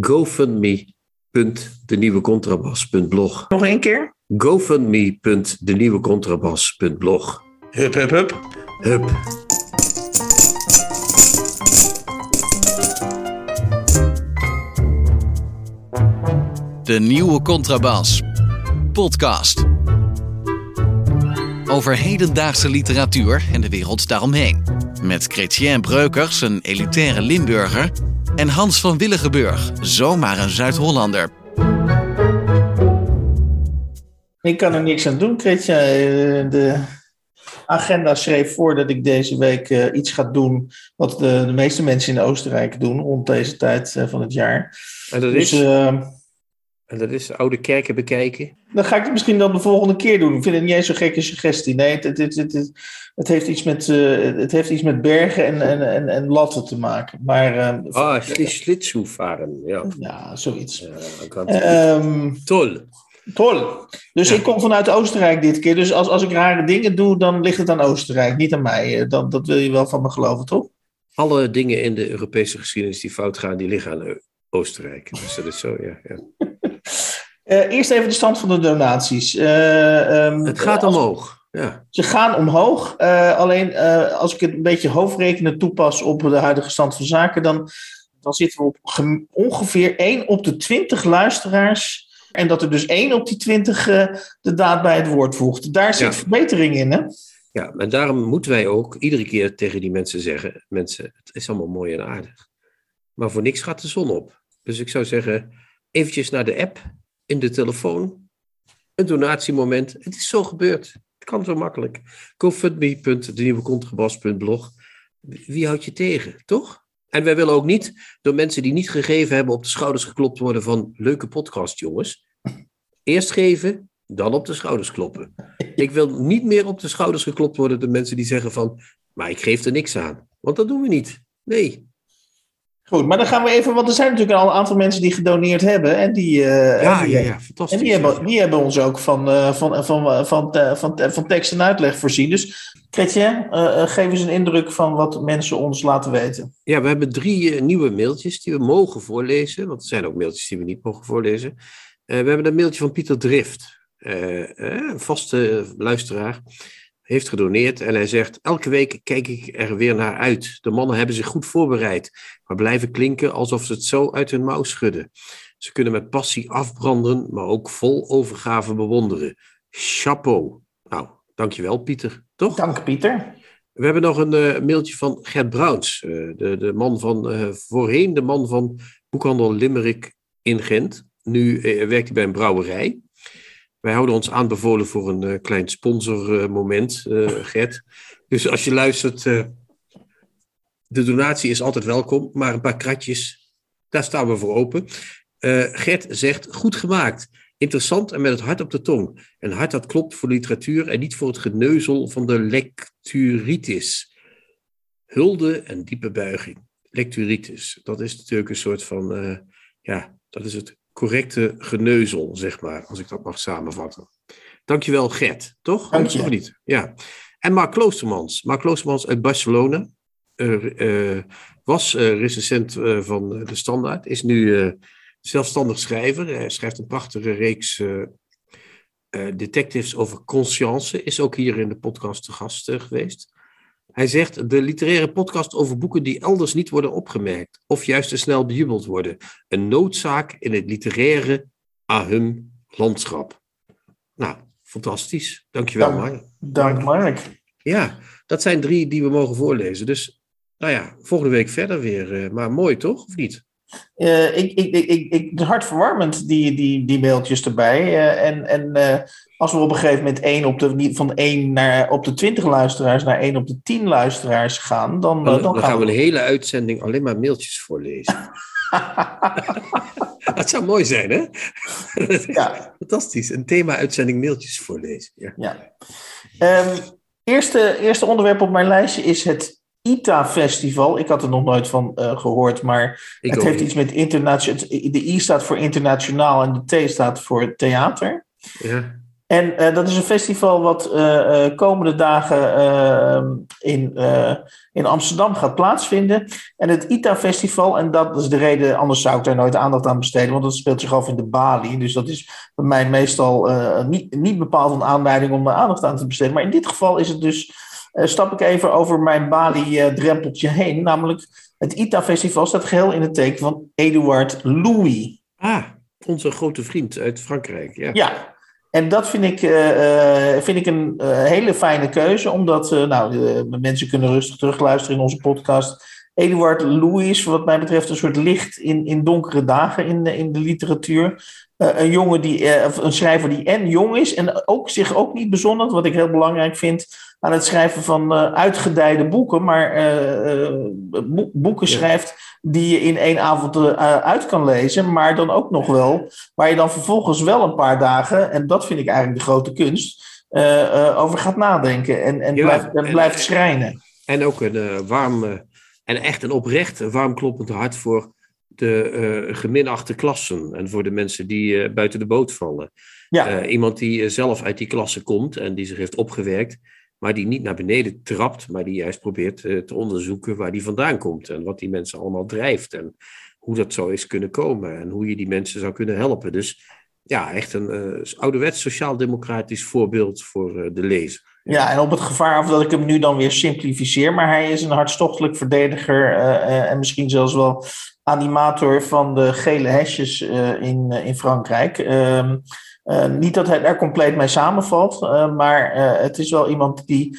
gofundme.denieuwecontrabas.blog. Nog één keer? gofundme.denieuwecontrabas.blog. Hup, hup, hup. Hup. De nieuwe Contrabas. Podcast. Over hedendaagse literatuur en de wereld daaromheen. Met Chrétien Breukers, een elitaire Limburger. En Hans van Willigenburg, zomaar een Zuid-Hollander. Ik kan er niks aan doen, Kretje. Eh, De agenda schreef voor dat ik deze week eh, iets ga doen wat de, de meeste mensen in Oostenrijk doen rond deze tijd eh, van het jaar. En dat Dus is, eh, en dat is oude kerken bekijken. dan ga ik het misschien dan de volgende keer doen. Ik vind het niet eens zo'n gekke suggestie. Nee, het, het, het, het, heeft, iets met, eh, het heeft iets met bergen en, en, en, en latten te maken. Maar eh, Ah, Schlittschuhfahren. Ja. ja, zoiets. ja. Ehm Toll. Toll. Dus Ja. ik kom vanuit Oostenrijk dit keer. Dus als, als ik rare dingen doe, dan ligt het aan Oostenrijk, niet aan mij. Eh, Dat, dat wil je wel van me geloven, toch? Alle dingen in de Europese geschiedenis die fout gaan, die liggen aan Oostenrijk. Dus dat is zo, ja. ja. Eh, eerst even de stand van de donaties. Eh, ehm, Het gaat als- omhoog. Ja. Ze gaan omhoog. Eh, alleen als ik het een beetje hoofdrekenen toepas op de huidige stand van zaken, dan, dan zitten we op ongeveer 1 op de 20 luisteraars. En dat er dus 1 op die 20 eh, de daad bij het woord voegt. Daar zit Ja. verbetering in, hè? ja, en daarom moeten wij ook iedere keer tegen die mensen zeggen: mensen, het is allemaal mooi en aardig. Maar voor niks gaat de zon op. Dus ik zou zeggen: eventjes naar de app, in de telefoon, een donatiemoment. Het is zo gebeurd. Het kan zo makkelijk. GoFundMe.denieuwecontrabas.blog. Wie houdt je tegen, toch? En wij willen ook niet door mensen die niet gegeven hebben op de schouders geklopt worden van leuke podcast, jongens. Eerst geven, dan op de schouders kloppen. Ik wil niet meer op de schouders geklopt worden door mensen die zeggen van, maar ik geef er niks aan. Want dat doen we niet. Nee. Goed, maar dan gaan we even, want er zijn natuurlijk al een aantal mensen die gedoneerd hebben. En die, eh, Ja, en die, ja, ja, fantastisch. En die hebben, die hebben ons ook van, eh, van, van, van, van, van, van tekst en uitleg voorzien. Dus eh, eh, geef eens een indruk van wat mensen ons laten weten. Ja, we hebben drie eh, nieuwe mailtjes die we mogen voorlezen. Want er zijn ook mailtjes die we niet mogen voorlezen. Eh, we hebben een mailtje van Pieter Drift. eh, eh, een vaste luisteraar. Heeft gedoneerd en hij zegt: Elke week kijk ik er weer naar uit. De mannen hebben zich goed voorbereid, maar blijven klinken alsof ze het zo uit hun mouw schudden. Ze kunnen met passie afbranden, maar ook vol overgave bewonderen. Chapeau. Nou, dankjewel, Pieter. Toch? Dank Pieter. We hebben nog een eh, mailtje van Gert Bruins, eh, de, de man van, eh, voorheen de man van boekhandel Limerick in Gent. Nu werkt hij bij een brouwerij. Wij houden ons aanbevolen voor een eh, klein sponsormoment, eh Gert. Dus als je luistert, eh, de donatie is altijd welkom, maar een paar kratjes, daar staan we voor open. Gert zegt, goed gemaakt, interessant en met het hart op de tong. Een hart dat klopt voor literatuur en niet voor het geneuzel van de lecturitis. Hulde en diepe buiging. Lecturitis, dat is natuurlijk een soort van, ja, dat is het correcte geneuzel, zeg maar, als ik dat mag samenvatten. Dankjewel Gert, toch? Dank je. Of niet? Ja. En Mark Kloostermans. Mark Kloostermans uit Barcelona. eh, eh, was eh, recensent van De Standaard. Is nu zelfstandig schrijver. Hij schrijft een prachtige reeks detectives over conscience. Is ook hier in de podcast te gast geweest. Hij zegt, de literaire podcast over boeken die elders niet worden opgemerkt. Of juist te snel bejubeld worden. Een noodzaak in het literaire ahum landschap. Nou, fantastisch. Dankjewel, Dank. Mark. Dank Mark. Ja, dat zijn drie die we mogen voorlezen. Dus, nou ja, volgende week verder weer. eh, maar mooi toch, of niet? Uh, ik, ik, ik, ik, hartverwarmend, die, die, die mailtjes erbij. Uh, en en uh, als we op een gegeven moment één op de, van 1 naar, op de 20 luisteraars naar 1 op de 10 luisteraars gaan, dan, dan, dan, dan gaan we een hele uitzending alleen maar mailtjes voorlezen. dat zou mooi zijn, hè? ja. Fantastisch. Een thema-uitzending mailtjes voorlezen. Ja. ja. Um, eerste, eerste onderwerp op mijn lijstje is het ITA-festival. Ik had er nog nooit van uh, gehoord, maar Ik het heeft iets met internationaal. De I staat voor internationaal en de T staat voor theater. Ja. En uh, dat is een festival wat uh, komende dagen in, in Amsterdam gaat plaatsvinden. En het ITA-festival, en dat is de reden, anders zou ik daar nooit aandacht aan besteden, want dat speelt zich af in de Bali. Dus dat is bij mij meestal niet, niet bepaald een aanleiding om er aandacht aan te besteden. Maar in dit geval is het dus stap ik even over mijn Bali-drempeltje heen. Namelijk, het ITA-festival staat geheel in het teken van Eduard Louis. Ah, onze grote vriend uit Frankrijk. Ja, ja. En dat vind ik, uh, vind ik een uh, hele fijne keuze, omdat nou, mensen kunnen rustig terugluisteren in onze podcast. Eduard Louis, wat mij betreft, een soort licht in, in donkere dagen in, in de literatuur. Een jongen die, een schrijver die en jong is en ook zich ook niet bezonderd, wat ik heel belangrijk vind aan het schrijven van uh, uitgedijde boeken, maar boeken schrijft die je in één avond uit kan lezen, maar dan ook nog wel, waar je dan vervolgens wel een paar dagen, en dat vind ik eigenlijk de grote kunst, over gaat nadenken en, en, blijft, en, blijft schrijnen. En ook een warm, en echt een oprecht warm kloppend hart voor de geminachte klassen en voor de mensen die buiten de boot vallen. Ja. iemand die zelf uit die klasse komt en die zich heeft opgewerkt maar die niet naar beneden trapt, maar die juist probeert te onderzoeken waar die vandaan komt en wat die mensen allemaal drijft en hoe dat zo is kunnen komen en hoe je die mensen zou kunnen helpen. Dus ja, echt een ouderwets sociaal-democratisch voorbeeld voor de lezer. Ja, en op het gevaar af dat ik hem nu dan weer simplificeer, maar hij is een hartstochtelijk verdediger en misschien zelfs wel animator van de gele hesjes in, in Frankrijk. Ehm, niet dat hij er compleet mee samenvalt, maar het is wel iemand die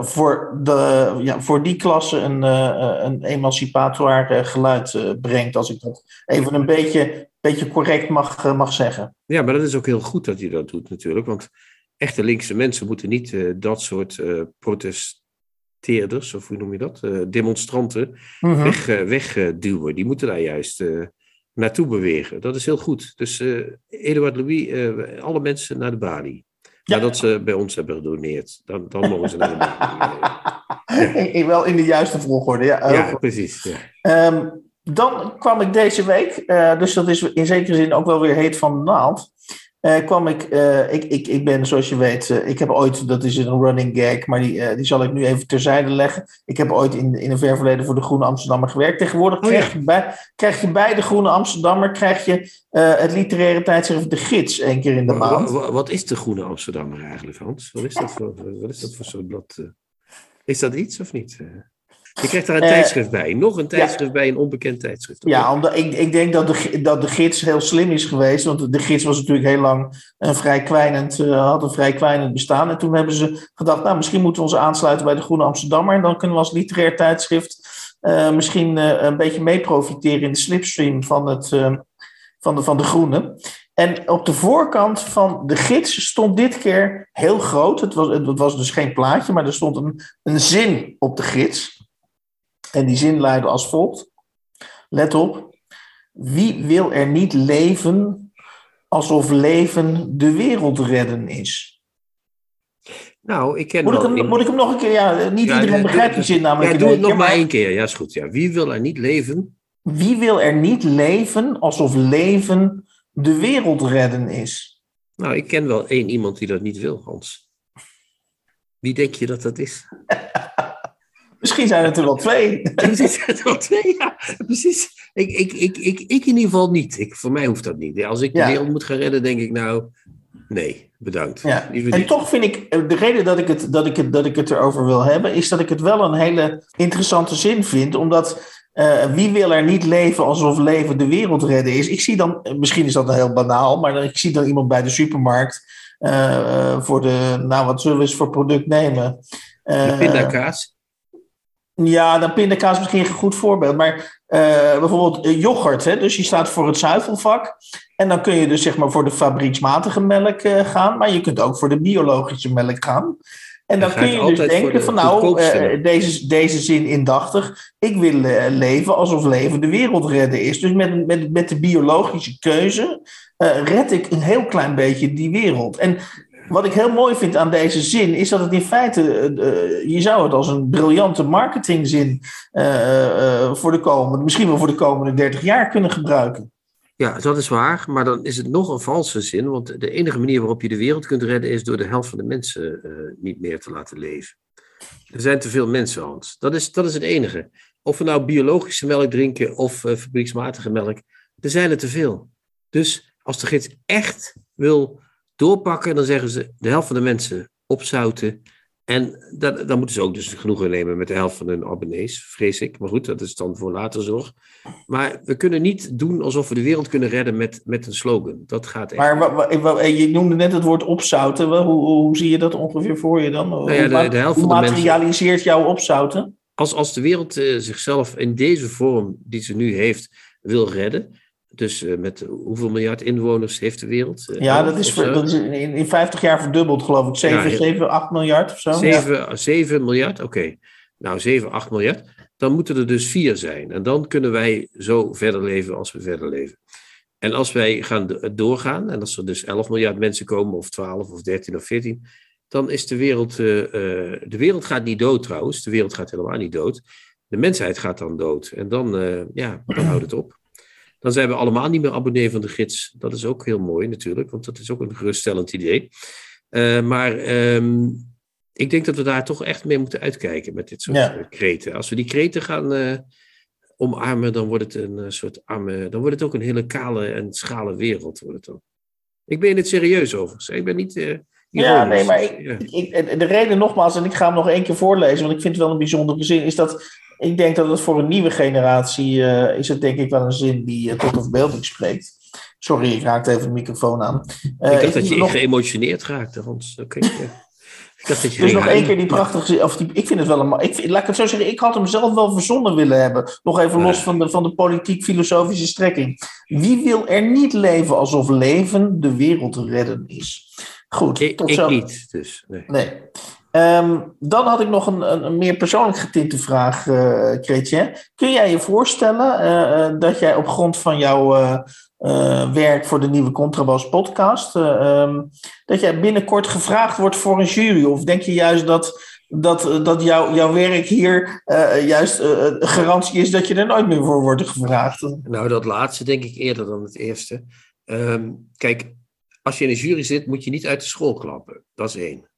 voor, de, ja, voor die klasse een, een emancipatoire geluid brengt, als ik dat even een beetje, beetje correct mag, mag zeggen. Ja, maar dat is ook heel goed dat hij dat doet natuurlijk, want echte linkse mensen moeten niet dat soort protesteerders, of hoe noem je dat, demonstranten, mm -hmm. weg, wegduwen. Die moeten daar juist naartoe bewegen. Dat is heel goed. Dus Eduard Louis, alle mensen naar de Bali. Ja. Nadat ze bij ons hebben gedoneerd. Dan, dan mogen ze naar de Bali. ja. Wel in de juiste volgorde, ja. Ja, precies. Ja. Um, dan kwam ik deze week, dus dat is in zekere zin ook wel weer heet van de naald. Uh, kwam ik, uh, ik, ik, ik ben zoals je weet, uh, ik heb ooit, dat is een running gag, maar die, die zal ik nu even terzijde leggen. Ik heb ooit in, in een ver verleden voor de Groene Amsterdammer gewerkt. Tegenwoordig krijg, oh, ja. je, bij, krijg je bij de Groene Amsterdammer krijg je, het literaire tijdschrift De Gids één keer in de maand. Wat, wat, is de Groene Amsterdammer eigenlijk, Hans? Wat is dat voor, wat is dat voor soort blad? Is dat iets of niet? Je krijgt daar een uh, tijdschrift bij. Nog een tijdschrift ja. bij, een onbekend tijdschrift. Ja, omdat ik, ik denk dat de, dat de gids heel slim is geweest. Want de gids was natuurlijk heel lang een vrij kwijnend, uh, had een vrij kwijnend bestaan. En toen hebben ze gedacht, nou, misschien moeten we ons aansluiten bij de Groene Amsterdammer. En dan kunnen we als literair tijdschrift uh, misschien een beetje mee profiteren in de slipstream van, het, van, de, van de Groene. En op de voorkant van de gids stond dit keer heel groot. Het was, het was dus geen plaatje, maar er stond een, een zin op de gids. En die zin luidde als volgt. Let op. Wie wil er niet leven alsof leven de wereld redden is? Nou, ik ken moet, ik hem, moet ik hem nog een keer? Ja, niet ja, iedereen begrijpt die zin namelijk. Ja, doe het nog maar één keer. Ja, is goed. Ja. Wie wil er niet leven? Wie wil er niet leven alsof leven de wereld redden is? Nou, ik ken wel één iemand die dat niet wil, Hans. Wie denk je dat dat is? Misschien zijn het er wel twee. Misschien zijn het er wel twee, ja. Precies. Ik, ik, ik, ik, ik in ieder geval niet. Ik, voor mij hoeft dat niet. Als ik de wereld moet gaan redden, denk ik nou... Nee, bedankt. Ja. En toch vind ik, eh, de reden dat ik, het, dat, ik het, dat ik het erover wil hebben, is dat ik het wel een hele interessante zin vind. Omdat uh, wie wil er niet leven alsof leven de wereld redden is? Ik zie dan, misschien is dat heel banaal, maar ik zie dan iemand bij de supermarkt uh, voor de, nou wat zullen we eens voor product nemen? Uh, de pindakaas. Ja, dan pindakaas misschien een goed voorbeeld. Maar eh, bijvoorbeeld eh, yoghurt, hè? dus je staat voor het zuivelvak. En dan kun je dus zeg maar voor de fabrieksmatige melk eh, gaan, maar je kunt ook voor de biologische melk gaan. En dan kun je dus denken de van nou, deze, deze zin indachtig, ik wil leven alsof leven de wereld redden is. Dus met, met, met de biologische keuze red ik een heel klein beetje die wereld. En wat ik heel mooi vind aan deze zin is dat het in feite, eh, eh, je zou het als een briljante marketingzin eh, voor de komende, misschien wel voor de komende 30 jaar kunnen gebruiken. Ja, dat is waar, maar dan is het nog een valse zin, want de enige manier waarop je de wereld kunt redden is door de helft van de mensen niet meer te laten leven. Er zijn te veel mensen, Hans. Dat is, dat is het enige. Of we nou biologische melk drinken of fabrieksmatige melk, er zijn er te veel. Dus als de gids echt wil doorpakken, dan zeggen ze de helft van de mensen opzouten. En dan, dan moeten ze ook dus genoegen nemen met de helft van hun abonnees, vrees ik. Maar goed, dat is dan voor later zorg. Maar we kunnen niet doen alsof we de wereld kunnen redden met, met een slogan. Dat gaat echt. Maar wa- je noemde net het woord opzouten. Wel, Hoe, hoe zie je dat ongeveer voor je dan? Nou ja, hoe de- ma- de helft hoe van de mensen- materialiseert jouw opzouten? Als, als de wereld eh, zichzelf in deze vorm die ze nu heeft wil redden. Dus eh, met hoeveel miljard inwoners heeft de wereld? Eh, Ja, dat is, dat is in, in 50 jaar verdubbeld, geloof ik. 7, Ja, heel- 7 8 miljard of zo. Ja. 7, 7 miljard, oké. Nou, 7, 8 miljard. Dan moeten er dus vier zijn. En dan kunnen wij zo verder leven als we verder leven. En als wij gaan do- doorgaan, en als er dus 11 miljard mensen komen, of 12, of 13, of 14, dan is de wereld. eh, eh, de wereld gaat niet dood trouwens. De wereld gaat helemaal niet dood. De mensheid gaat dan dood. En dan, eh, ja, dan houdt het op. Dan zijn we allemaal niet meer abonnee van de gids. Dat is ook heel mooi natuurlijk, want dat is ook een geruststellend idee. Eh, maar ehm, ik denk dat we daar toch echt mee moeten uitkijken met dit soort Ja. eh, kreten. Als we die kreten gaan eh, omarmen, dan wordt het een soort arme, dan wordt het ook een hele kale en schrale wereld. Wordt het dan. Ik ben het serieus over. Ik ben niet. eh, Ja, nee, maar ik, de reden nogmaals, en ik ga hem nog één keer voorlezen, want ik vind het wel een bijzondere zin, is dat ik denk dat het voor een nieuwe generatie uh, is het denk ik wel een zin die uh, tot de verbeelding spreekt. Sorry, ik raakte even de microfoon aan. Uh, ik dacht dat je nog... geëmotioneerd raakte, Hans. Oké. Okay, ja. Ik dacht dat je dus nog één keer die prachtige of die, ik vind het wel een. Ik, laat ik het zo zeggen, ik had hem zelf wel verzonnen willen hebben. Nog even los van de, van de politiek-filosofische strekking. Wie wil er niet leven alsof leven de wereld redden is? Goed, ik, tot ik niet, dus. Nee. nee. Um, dan had ik nog een, een, meer persoonlijk getinte vraag, uh. Kun jij je voorstellen uh, uh, dat jij op grond van jouw werk voor de nieuwe Contrabas podcast, um, dat jij binnenkort gevraagd wordt voor een jury? Of denk je juist dat, dat, dat jouw, werk hier juist garantie is dat je er nooit meer voor wordt gevraagd? Nou, dat laatste denk ik eerder dan het eerste. Um, kijk, als je in een jury zit, moet je niet uit de school klappen. Dat is één.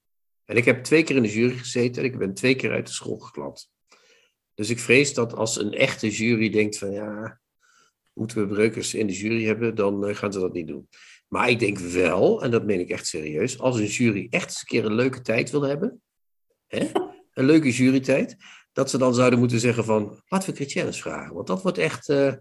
En ik heb twee keer in de jury gezeten en ik ben twee keer uit de school geklapt. Dus ik vrees dat als een echte jury denkt van ja, moeten we breukers in de jury hebben, dan uh, gaan ze dat niet doen. Maar ik denk wel, en dat meen ik echt serieus, als een jury echt eens een keer een leuke tijd wil hebben, hè, een leuke jurytijd, dat ze dan zouden moeten zeggen van, laten we Chrétiennes vragen. Want dat wordt echt, uh,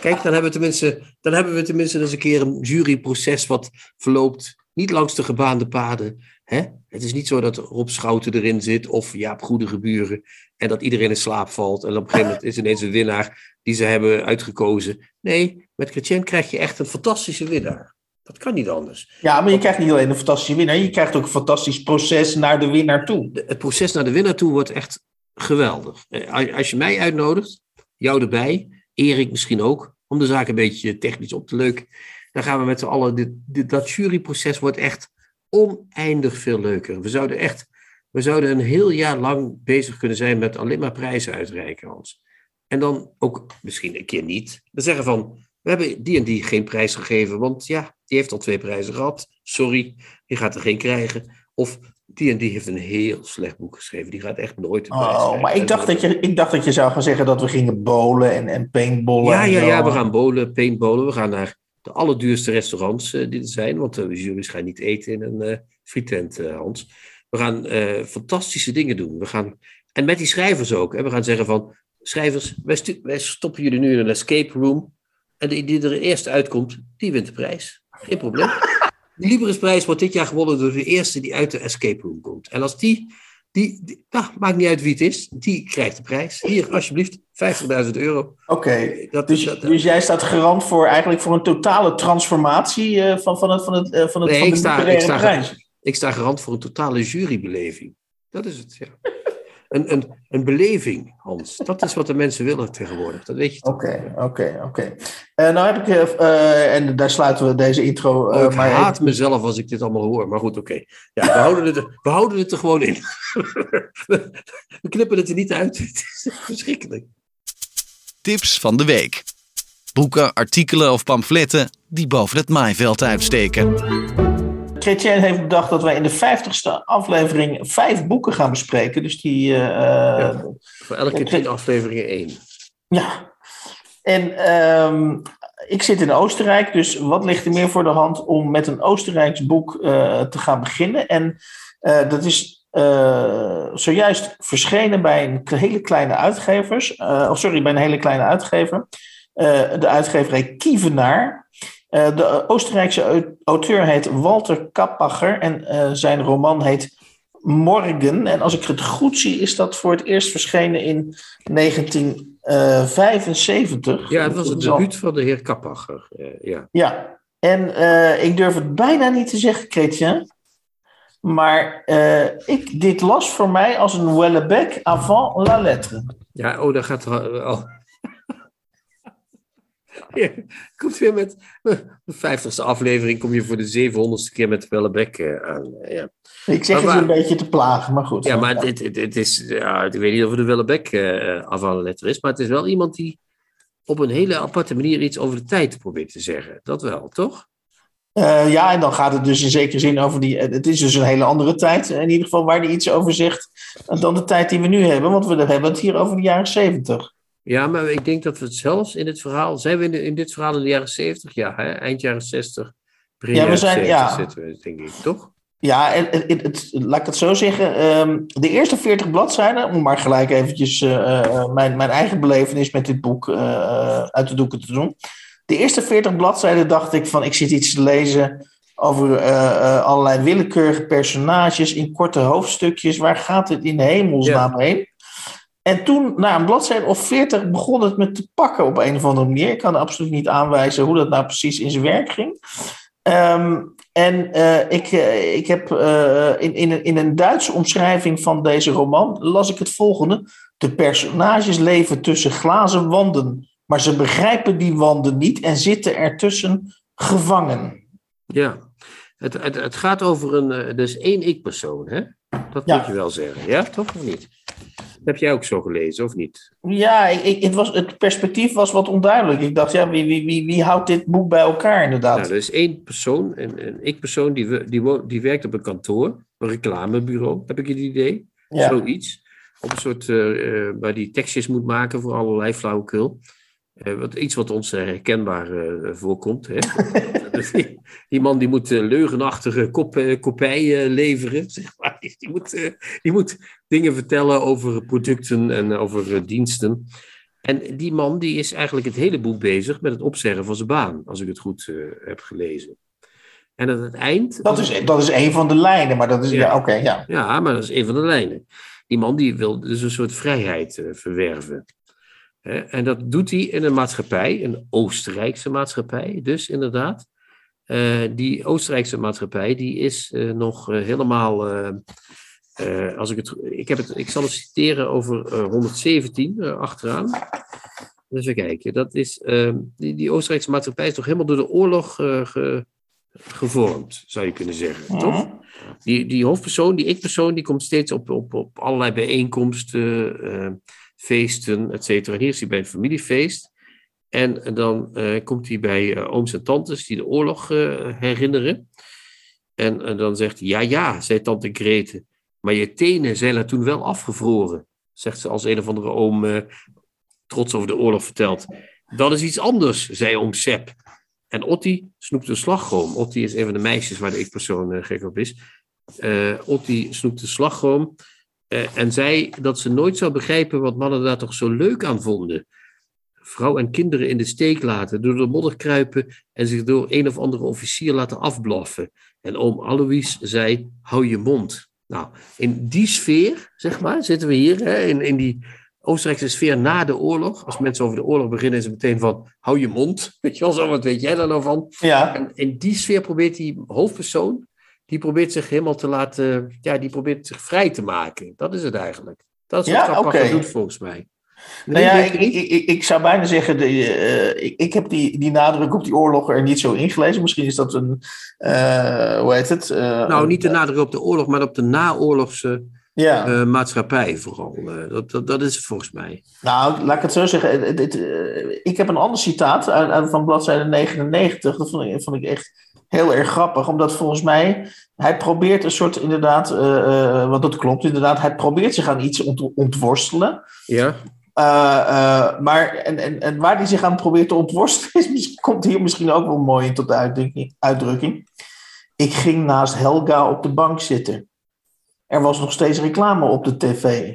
kijk, dan hebben, we tenminste, dan hebben we tenminste eens een keer een juryproces wat verloopt, niet langs de gebaande paden, Hè? Het is niet zo dat Rob Schouten erin zit of Jaap Goedegeburen en dat iedereen in slaap valt en op een gegeven moment is ineens een winnaar die ze hebben uitgekozen. Nee, met Chrétien krijg je echt een fantastische winnaar. Dat kan niet anders. Ja, maar je krijgt niet alleen een fantastische winnaar, je krijgt ook een fantastisch proces naar de winnaar toe. Het proces naar de winnaar toe wordt echt geweldig. Eh, Als je mij uitnodigt, jou erbij, Erik misschien ook, om de zaak een beetje technisch op te leuken, dan gaan we met z'n allen, dit, dit, dat juryproces wordt echt oneindig veel leuker. We zouden echt, we zouden een heel jaar lang bezig kunnen zijn met alleen maar prijzen uitreiken, Hans. En dan ook misschien een keer niet. We zeggen van, we hebben die en die geen prijs gegeven, want ja, die heeft al twee prijzen gehad. Sorry, die gaat er geen krijgen. Of die en die heeft een heel slecht boek geschreven. Die gaat echt nooit een prijs Oh, maar ik dacht, dat je, ik dacht dat je zou gaan zeggen dat we gingen bowlen en, en paintballen. Ja, en ja, ja, we gaan bowlen, paintballen. We gaan naar de allerduurste restaurants uh, die er zijn. Want uh, de jury's gaan niet eten in een uh, frietent, Hans. We gaan fantastische dingen doen. We gaan, en met die schrijvers ook. Hè. We gaan zeggen van, schrijvers, wij, wij, stoppen jullie nu in een escape room. En die, die er eerst uitkomt, die wint de prijs. Geen probleem. De Librisprijs wordt dit jaar gewonnen door de eerste die uit de escape room komt. En als die die, die nou, maakt niet uit wie het is, die krijgt de prijs. Hier, alsjeblieft, 50.000 euro. Oké, dus, dat- dus jij staat garant voor eigenlijk voor een totale transformatie eh, van, van het, van het, eh, van het Nee, van ik de sta- ik sta- prijs. Ik sta garant voor een totale jurybeleving. Dat is het, ja. Een, een, een beleving, Hans. Dat is wat de mensen willen tegenwoordig. Dat weet je toch? Oké, oké, oké. Eh, nou heb ik, eh, eh, en daar sluiten we deze intro Oh, eh, ik maar even- haat mezelf als ik dit allemaal hoor. Maar goed, oké. Ja, we, houden het, er- we houden het er gewoon in. We knippen het er niet uit. Het is verschrikkelijk. Tips van de week. Boeken, artikelen of pamfletten die boven het maaiveld uitsteken. Chrétien heeft bedacht dat wij in de vijftigste aflevering vijf boeken gaan bespreken. Dus die. eh, eh, Voor elke tien afleveringen één. Ja. En ehm, ik zit in Oostenrijk, dus wat ligt er meer voor de hand om met een Oostenrijks boek eh, te gaan beginnen? En dat is zojuist verschenen bij een hele kleine uitgevers, of sorry, bij een hele kleine uitgever, de uitgeverij Kievenaar. Eh, de Oostenrijkse au- auteur heet Walter Kappacher en eh, zijn roman heet Morgen. En als ik het goed zie, is dat voor het eerst verschenen in 1975. Ja, het was het debuut van de heer Kappacher. Eh, ja. Ja, en eh, ik durf het bijna niet te zeggen, Chrétien. Maar eh, ik, dit las voor mij als een Wellebec avant la lettre. ja, oh, daar gaat al. Ja, komt weer met de vijftigste aflevering. Kom je voor de zevenhonderdste keer met Wellebek eh, aan. eh, Ja, Ik zeg Maar het een beetje te plagen, maar goed. ja maar het, het, het is. Ja, ik weet niet of het avant la lettre is. Maar het is wel iemand die op een hele aparte manier iets over de tijd probeert te zeggen. Dat wel, toch? Eh, ja, en dan gaat het dus in zekere zin over die. Het is dus een hele andere tijd, in ieder geval waar hij iets over zegt. dan de tijd die we nu hebben. Want we hebben het hier over de jaren zeventig. Ja, maar ik denk dat we het zelfs in dit verhaal. Zijn we in, in dit verhaal in de jaren 70? Ja, hè? eind jaren 60. Begin Ja, we zijn- 70 ja. zitten we, denk ik, toch? Ja, en het, het, het- laat ik het zo zeggen. ehm, de eerste 40 bladzijden, om maar gelijk eventjes eh, eh, mijn, mijn eigen belevenis met dit boek eh, eh, uit de doeken te doen. De eerste 40 bladzijden dacht ik van, ik zit iets te lezen over eh, eh, allerlei willekeurige personages in korte hoofdstukjes. Waar gaat het in hemelsnaam heen? En toen, na een bladzijde of 40, begon het me te pakken op een of andere manier. Ik kan absoluut niet aanwijzen hoe dat nou precies in zijn werk ging. Ehm, en eh, ik, eh, ik heb eh, in, in, een, in een Duitse omschrijving van deze roman las ik het volgende. De personages leven tussen glazen wanden, maar ze begrijpen die wanden niet en zitten ertussen gevangen. Ja. Het, het, het gaat over een. dus één ik-persoon, hè? Dat Ja. moet je wel zeggen. Ja, toch of niet? Heb jij ook zo gelezen, of niet? Ja, ik, ik, het, was, het perspectief was wat onduidelijk. Ik dacht, ja, wie, wie, wie, wie houdt dit boek bij elkaar inderdaad? Nou, er is één persoon, een, een ik-persoon, die, die, die werkt op een kantoor, een reclamebureau, heb ik het idee? ja. Zoiets. Op een soort, eh, eh, waar die tekstjes moet maken voor allerlei flauwekul. Eh, wat, iets wat ons eh, herkenbaar eh, voorkomt. Hè? die, die man die moet leugenachtige kop, kopij leveren. Zeg maar. die, moet, die moet dingen vertellen over producten en over diensten. En die man die is eigenlijk het hele boek bezig met het opzeggen van zijn baan. Als ik het goed heb gelezen. En aan het eind... Dat, is, dat is een van de lijnen, maar dat is, ja, Ja. oké, ja. Ja, maar dat is een van de lijnen. Die man die wil dus een soort vrijheid verwerven. En dat doet hij in een maatschappij, een Oostenrijkse maatschappij, dus inderdaad. Eh, die Oostenrijkse maatschappij die is eh, nog eh, helemaal. als ik, het, ik, heb het, ik zal het citeren over eh, 117 eh, achteraan. Even kijken. Dat is, die, die Oostenrijkse maatschappij is toch helemaal door de oorlog ge- gevormd, zou je kunnen zeggen. Toch? Mhm. Die, die hoofdpersoon, die ik-persoon, die komt steeds op, op, op allerlei bijeenkomsten, feesten, et cetera. Hier is hij bij een familiefeest. En dan eh, komt hij bij eh, ooms en tantes die de oorlog eh, herinneren. En, dan zegt hij, ja, ja, zei tante Grete, maar je tenen zijn er toen wel afgevroren. Zegt ze als een of andere oom trots over de oorlog vertelt. Dat is iets anders, zei oom Sepp. En Otti snoept een slagroom. Otti is een van de meisjes waar de ik-persoon gek op is. Otti snoept een slagroom. Eh, en zei dat ze nooit zou begrijpen wat mannen daar toch zo leuk aan vonden. Vrouw en kinderen in de steek laten, door de modder kruipen en zich door een of andere officier laten afblaffen. En oom Alois zei: hou je mond. Nou, in die sfeer, zeg maar, zitten we hier, hè, in, in die Oostenrijkse sfeer na de oorlog. Als mensen over de oorlog beginnen, is het meteen van, hou je mond. Weet je wel zo, wat weet jij daar nou van? Ja, En in die sfeer probeert die hoofdpersoon, die probeert zich helemaal te laten, ja, die probeert zich vrij te maken. Dat is het eigenlijk. Dat is wat Ja, doet volgens mij. nou ja, ik, ik, ik, zou bijna zeggen, de, eh, ik, ik heb die, die nadruk op die oorlog er niet zo ingelezen. Misschien is dat een, eh, hoe heet het? Eh, nou, niet de nadruk op de oorlog, maar op de naoorlogse Ja. maatschappij vooral. Dat, dat, dat is het volgens mij. Nou, laat ik het zo zeggen. Ik heb een ander citaat uit, uit- van bladzijde 99. Dat vond ik, vond ik echt heel erg grappig. Omdat volgens mij, hij probeert een soort inderdaad, eh, want dat klopt inderdaad, hij probeert zich aan iets ont, ontworstelen. Ja, Eh, maar en, en, en waar hij zich aan probeert te ontworstelen, is, komt hier misschien ook wel mooi in tot de uitdrukking. uitdrukking. Ik ging naast Helga op de bank zitten. Er was nog steeds reclame op de tv.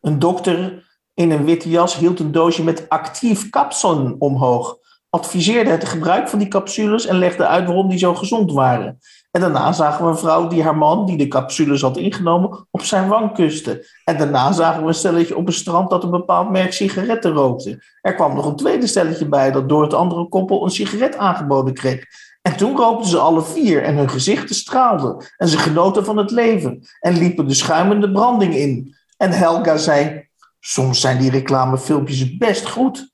Een dokter in een witte jas hield een doosje met actief kapsel omhoog. Adviseerde het gebruik van die capsules en legde uit waarom die zo gezond waren. En daarna zagen we een vrouw die haar man, die de capsules had ingenomen, op zijn wang kuste. En daarna zagen we een stelletje op een strand dat een bepaald merk sigaretten rookte. Er kwam nog een tweede stelletje bij dat door het andere koppel een sigaret aangeboden kreeg. En toen rookten ze alle vier en hun gezichten straalden. En ze genoten van het leven en liepen de schuimende branding in. En Helga zei, soms zijn die reclamefilmpjes best goed.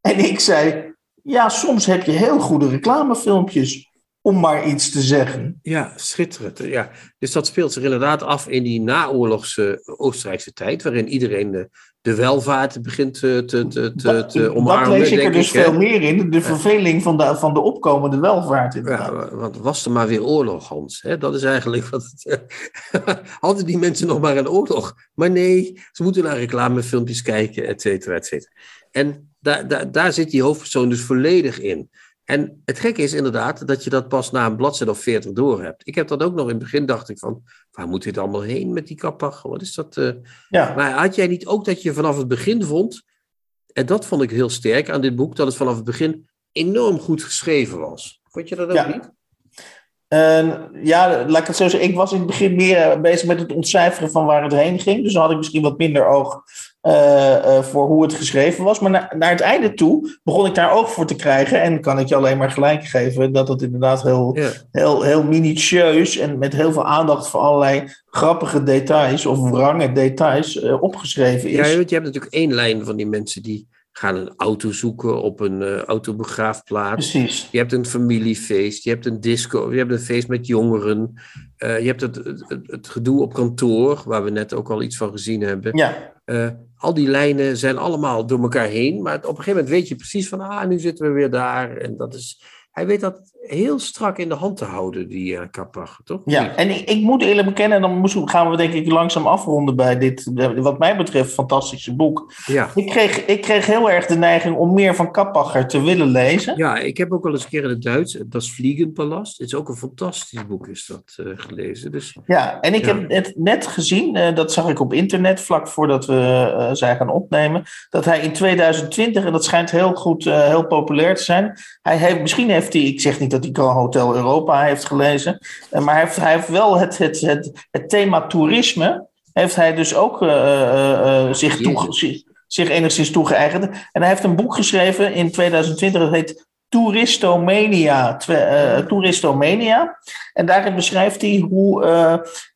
En ik zei, ja, soms heb je heel goede reclamefilmpjes, om maar iets te zeggen. ja schitterend. Ja. Dus dat speelt zich inderdaad af in die naoorlogse Oostenrijkse tijd, waarin iedereen de, de welvaart begint te, te, te, te, Dat, te dat omarmen. lees ik er dus veel meer in, de verveling van de, van de opkomende welvaart inderdaad. Ja, want was er maar weer oorlog, Hans. Hè? Dat is eigenlijk wat het. Hadden die mensen nog maar een oorlog? Maar nee, ze moeten naar reclamefilmpjes kijken, et cetera, et cetera. En daar, daar, daar zit die hoofdpersoon dus volledig in. En het gekke is inderdaad dat je dat pas na een bladzijde of veertig door hebt. Ik heb dat ook nog in het begin, dacht ik van, waar moet dit allemaal heen met die kappach? Wat is dat? eh? Ja. Maar had jij niet ook dat je vanaf het begin vond, en dat vond ik heel sterk aan dit boek, dat het vanaf het begin enorm goed geschreven was. Vond je dat ook Ja. niet? Ja, laat ik het zo zeggen. Ik was in het begin meer eh, bezig met het ontcijferen van waar het heen ging. Dus dan had ik misschien wat minder oog voor hoe het geschreven was. Maar na- naar het einde toe begon ik daar oog voor te krijgen. En kan ik je alleen maar gelijk geven dat het inderdaad heel, Ja. heel, heel minutieus en met heel veel aandacht voor allerlei grappige details of wrange details eh, opgeschreven is. Ja, je hebt natuurlijk één lijn van die mensen die gaan een auto zoeken op een eh, autobegraafplaats. Precies. Je hebt een familiefeest, je hebt een disco, je hebt een feest met jongeren. Eh, je hebt het, het, het, gedoe op kantoor, waar we net ook al iets van gezien hebben. Ja, Eh, al die lijnen zijn allemaal door elkaar heen, maar op een gegeven moment weet je precies van, ah, nu zitten we weer daar. En dat is, hij weet dat heel strak in de hand te houden, die uh, toch? Ja, en ik, ik moet eerlijk bekennen, en dan moesten- gaan we denk ik langzaam afronden bij dit, wat mij betreft, fantastische boek. Ja. Ik kreeg, ik kreeg heel erg de neiging om meer van Kappacher te willen lezen. Ja, ik heb ook wel eens een keer in het Duits, Dat is Vliegenpalast. Het is ook een fantastisch boek, is dat eh, gelezen. Dus Ja, en ik Ja. heb het net gezien, eh, dat zag ik op internet vlak voordat we zijn gaan opnemen, dat hij in 2020, en dat schijnt heel goed, heel populair te zijn, hij heeft, misschien heeft hij, ik zeg niet dat hij Hotel Europa heeft gelezen, eh, maar hij heeft, hij heeft wel het, het, het, het thema toerisme, heeft hij dus ook eh, eh, zich, zich, zich enigszins toegeëigend. En hij heeft een boek geschreven in 2020, dat heet Touristomania. Eh, Touristomania. En daarin beschrijft hij hoe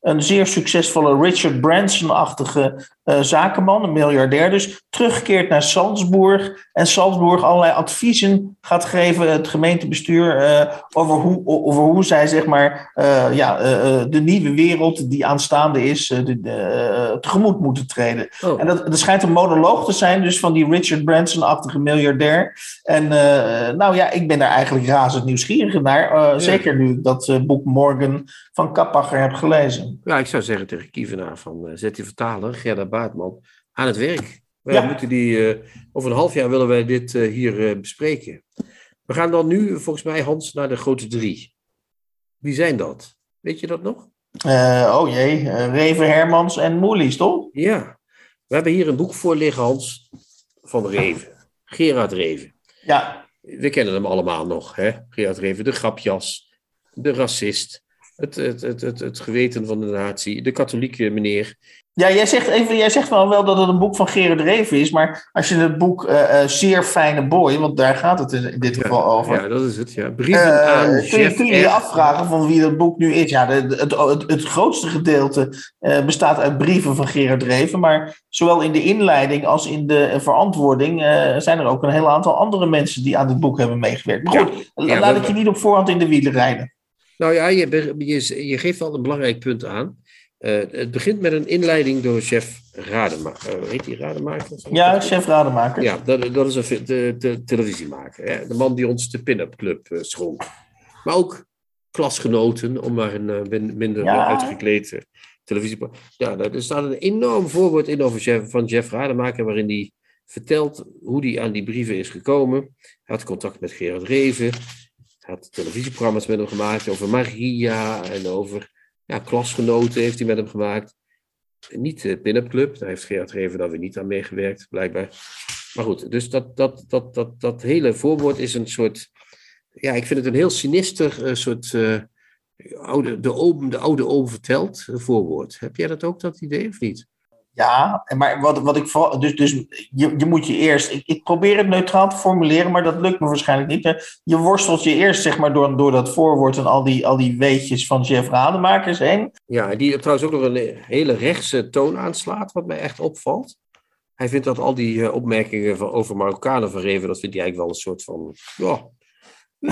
een zeer succesvolle Richard Branson-achtige eh, zakenman, een miljardair dus, terugkeert naar Salzburg. En Salzburg allerlei adviezen gaat geven, het gemeentebestuur, eh, over, hoe, over hoe zij zeg maar, eh, ja, de nieuwe wereld die aanstaande is, de, tegemoet moeten treden. oh, En dat, dat schijnt een monoloog te zijn, dus van die Richard Branson-achtige miljardair. En nou ja, ik ben daar eigenlijk razend nieuwsgierig naar. Zeker nu ik dat boek Morgan van Kappacher heb gelezen. ja, ik zou zeggen tegen Kievenaar van zet die vertaler, Gerda Aan het werk. Wij Ja. moeten die, eh, over een half jaar willen wij dit eh, hier eh, bespreken. We gaan dan nu, volgens mij, Hans, naar de grote drie. Wie zijn dat? Weet je dat nog? Oh jee, Reven Hermans en Moelies, toch? Ja, we hebben hier een boek voor liggen, Hans, van Reven. Gerard Reven. Ja, We kennen hem allemaal nog, hè? Gerard Reven, de grapjas, de racist, Het, het, het, het, het geweten van de natie, de katholieke meneer. Ja, jij zegt, even, jij zegt wel, wel dat het een boek van Gerard Reven is, maar als je het boek uh, Zeer Fijne Boy, want daar gaat het in dit geval over. Ja, dat is het, ja. Brieven uh, aan kun, je, kun je je afvragen van wie dat boek nu is? Ja, de, het, het, het, grootste gedeelte uh, bestaat uit brieven van Gerard Reven, maar zowel in de inleiding als in de verantwoording zijn er ook een heel aantal andere mensen die aan dit boek hebben meegewerkt. Maar goed, ja, laat ik je niet op voorhand in de wielen rijden. Nou ja, je, je, je geeft wel een belangrijk punt aan. Uh, het begint met een inleiding door chef Rademaker. Uh, heet hij Rademaker? Ja, chef Rademaker. Ja, dat, dat is een de, de televisiemaker. Hè? De man die ons de pin-up club uh, schonk. Maar ook klasgenoten, om maar een minder ja. uitgekleed televisie... Ja, er staat een enorm voorwoord in over chef, van Jeff Rademaker, waarin hij vertelt hoe hij aan die brieven is gekomen. Hij had contact met Gerard Reven. Hij had televisieprogramma's met hem gemaakt over Maria en over ja, klasgenoten heeft hij met hem gemaakt. Niet de pin-up club, daar heeft Gerard Reven dan weer niet aan meegewerkt, blijkbaar. Maar goed, dus dat, dat, dat, dat, dat hele voorwoord is een soort. Ja, ik vind het een heel sinister uh, soort. Uh, oude, de, oom, de oude oom vertelt voorwoord. Heb jij dat ook, dat idee, of niet? Ja, maar wat, wat ik vooral. Dus, dus je, je moet je eerst. Ik, ik probeer het neutraal te formuleren, maar dat lukt me waarschijnlijk niet. Je worstelt je eerst, zeg maar, door, door dat voorwoord en al die, al die weetjes van Jeff Rademakers heen. Ja, die trouwens ook nog een hele rechtse toon aanslaat, wat mij echt opvalt. Hij vindt dat al die uh, opmerkingen van, over Marokkanen vergeven, dat vindt hij eigenlijk wel een soort van. Ja,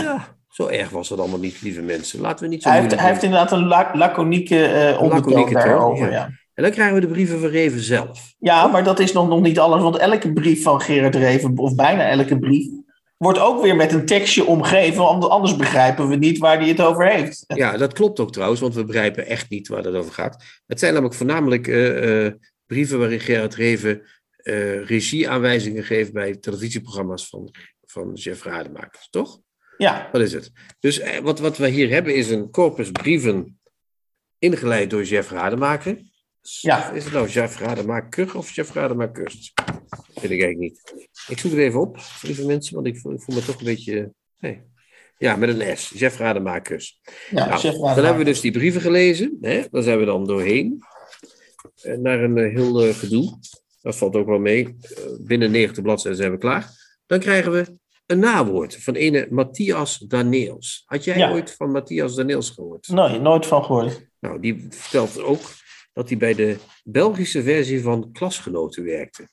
ja, zo erg was het allemaal niet, lieve mensen. Laten we niet zo. Hij heeft, hij heeft inderdaad een laconieke uh, ondertoon daarover, ja. En dan krijgen we de brieven van Reven zelf. Ja, maar dat is nog, nog niet alles, want elke brief van Gerard Reven, of bijna elke brief, wordt ook weer met een tekstje omgeven, want anders begrijpen we niet waar hij het over heeft. Ja, dat klopt ook trouwens, want we begrijpen echt niet waar het over gaat. Het zijn namelijk voornamelijk uh, uh, brieven waarin Gerard Reven uh, regieaanwijzingen geeft bij televisieprogramma's van, van Jeff Rademakers, toch? Ja. Dat is het. Dus wat, wat we hier hebben is een corpus brieven ingeleid door Jeff Rademaker. Ja. Is het nou Jeff Rademaker of Jeff Rademaker? Dat weet ik eigenlijk niet. Ik zoek het even op, lieve mensen, want ik voel, ik voel me toch een beetje... Hey. Ja, met een S. Jeff Rademakers. Ja, nou, Dan hebben we dus die brieven gelezen. Hè? Daar zijn we dan doorheen. Eh, naar een uh, heel uh, gedoe. Dat valt ook wel mee. binnen 90 bladzijden zijn we klaar. Dan krijgen we een nawoord van ene Matthias Daneels. Had jij Ja. ooit van Matthias Daneels gehoord? Nee, nooit van gehoord. Nou, die vertelt ook dat hij bij de Belgische versie van Klasgenoten werkte.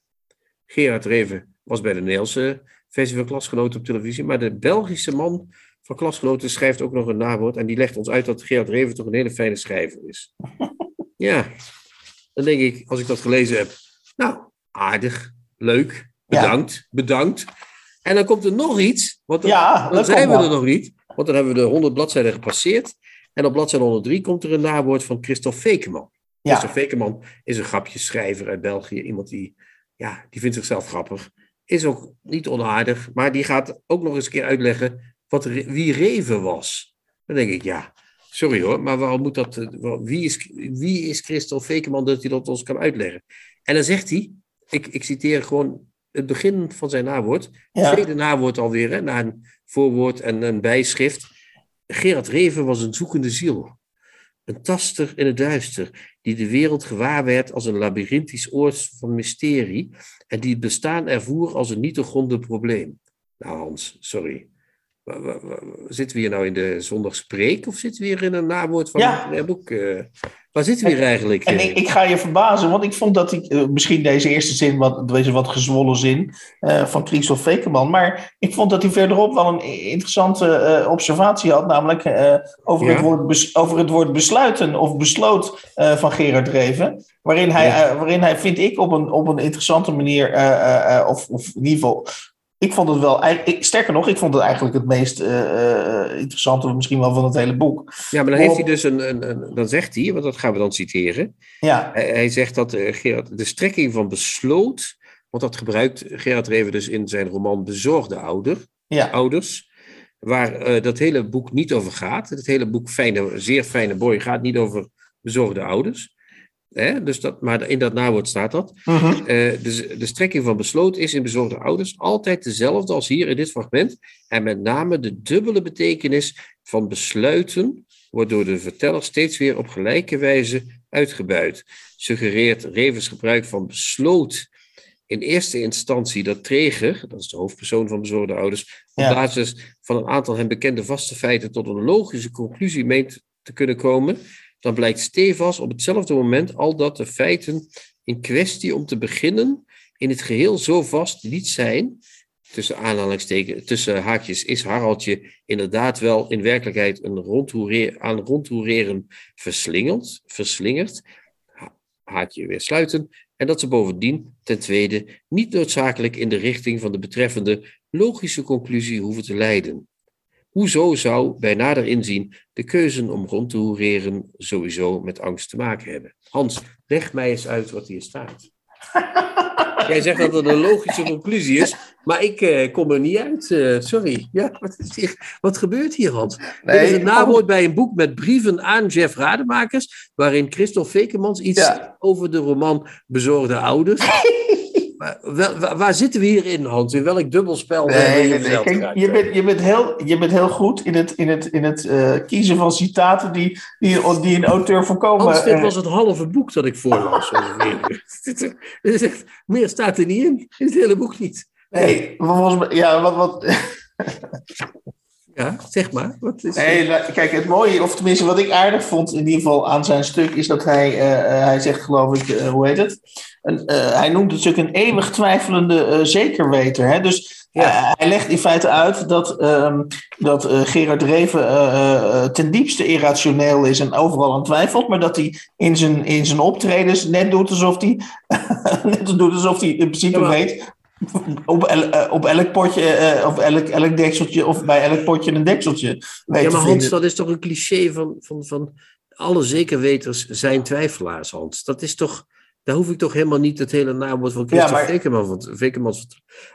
Gerard Reven was bij de Nederlandse versie van Klasgenoten op televisie, maar de Belgische man van Klasgenoten schrijft ook nog een nawoord en die legt ons uit dat Gerard Reven toch een hele fijne schrijver is. Ja, dan denk ik, als ik dat gelezen heb, nou, aardig, leuk, bedankt, bedankt. En dan komt er nog iets, want dan, Ja, dan zijn we er nog niet, want dan hebben we de 100 bladzijden gepasseerd. En op bladzijde 103 komt er een nawoord van Christophe Fekeman. Ja. Christophe Fekeman is een grapjeschrijver uit België. Iemand die, ja, die vindt zichzelf grappig. Is ook niet onaardig, maar die gaat ook nog eens een keer uitleggen wat, wie Reven was. Dan denk ik, ja, sorry hoor, maar waarom moet dat, eh, wie, is, wie is Christophe Fekeman dat hij dat ons kan uitleggen? En dan zegt hij, ik, ik citeer gewoon het begin van zijn nawoord, Ja. het tweede nawoord alweer, hè, na een voorwoord en een bijschrift. Gerard Reven was een zoekende ziel. Een taster in het duister, die de wereld gewaar werd als een labyrinthisch oord van mysterie en die het bestaan ervoer als een niet doorgronden probleem. Nou Hans, sorry. Zitten we hier nou in de zondagspreek of zitten we hier in een nawoord van Ja. een boek? Waar zitten we hier eigenlijk? En ik, ik ga je verbazen, want ik vond dat ik, eh, misschien deze eerste zin, wat, deze wat gezwollen zin eh, van Christophe Fekeman, maar ik vond dat hij verderop wel een interessante eh, observatie had, namelijk over, Ja. het woord bes- over het woord besluiten of besloot van Gerard Reven, waarin hij, Ja. waarin hij vind ik, op een, op een interessante manier, of, of in ieder geval, ik vond het wel, ik, sterker nog, ik vond het eigenlijk het meest eh, eh, interessante misschien wel van het hele boek. Ja, maar dan heeft hij dus een, een, een- dan zegt hij, want dat gaan we dan citeren. Ja, Hij, hij zegt dat eh, Gerard, de strekking van besloot, want dat gebruikt Gerard Reven dus in zijn roman Bezorgde ouder, ja, Ouders, waar dat hele boek niet over gaat. Het hele boek Fijne, Zeer Fijne Boy gaat niet over bezorgde ouders. Hè? Dus dat, maar in dat nawoord staat dat. Dus de strekking van besloot is in bezorgde ouders altijd dezelfde als hier in dit fragment. En met name de dubbele betekenis van besluiten wordt door de verteller steeds weer op gelijke wijze uitgebuit. Suggereert Revens gebruik van besloot in eerste instantie dat Treger, dat is de hoofdpersoon van bezorgde ouders, op Ja. basis van een aantal hem bekende vaste feiten tot een logische conclusie meent te kunnen komen, dan blijkt stevast op hetzelfde moment al dat de feiten in kwestie om te beginnen in het geheel zo vast niet zijn, tussen aanhalingstekens, tussen haakjes, is Haraldje inderdaad wel in werkelijkheid een rondhoereer, aan rondhoereren verslingerd, verslingerd, ha- haakje weer sluiten, en dat ze bovendien ten tweede niet noodzakelijk in de richting van de betreffende logische conclusie hoeven te leiden. Hoezo zou bij nader inzien de keuze om rond te hoereren sowieso met angst te maken hebben? Hans, leg mij eens uit wat hier staat. Jij zegt dat het een logische conclusie is, maar ik eh, kom er niet uit. eh, sorry. Ja, wat, is hier, wat gebeurt hier, Hans? Dit is Nee, een nawoord bij een boek met brieven aan Jeff Rademakers, waarin Christophe Vekemans iets Ja. over de roman Bezorgde Ouders. Waar, waar zitten we hier in, Hans? In welk dubbelspel Nee, nee, nee. Kijk, je, bent, je, bent heel, je bent heel goed in het, in het, in het eh, kiezen van citaten die, die, die een auteur voorkomen. Hans, dit eh, was het halve boek dat ik voorlas. meer staat er niet in. In het hele boek niet. nee, volgens mij, ja, wat, wat, Ja, zeg maar. Wat is, Nee, nou, kijk, het mooie, of tenminste wat ik aardig vond in ieder geval aan zijn stuk, is dat hij, eh, eh, hij zegt geloof ik, eh, hoe heet het? Een, eh, hij noemt het stuk een eeuwig twijfelende eh, zekerweter. Hè? Dus Ja. eh, hij legt in feite uit dat, ehm, dat eh, Gerard Reven eh, eh, ten diepste irrationeel is en overal aan twijfelt, maar dat hij in zijn, in zijn optredens net doet alsof hij, net doet alsof hij in principe Ja, maar- weet op, el- eh, op elk potje, eh, of elk, elk dekseltje, of bij elk potje een dekseltje. ja, maar Hans, dat is toch een cliché van, van, van alle zekerweters zijn twijfelaars, Hans. Dat is toch, daar hoef ik toch helemaal niet het hele naamwoord van Christophe maar- Vekeman van,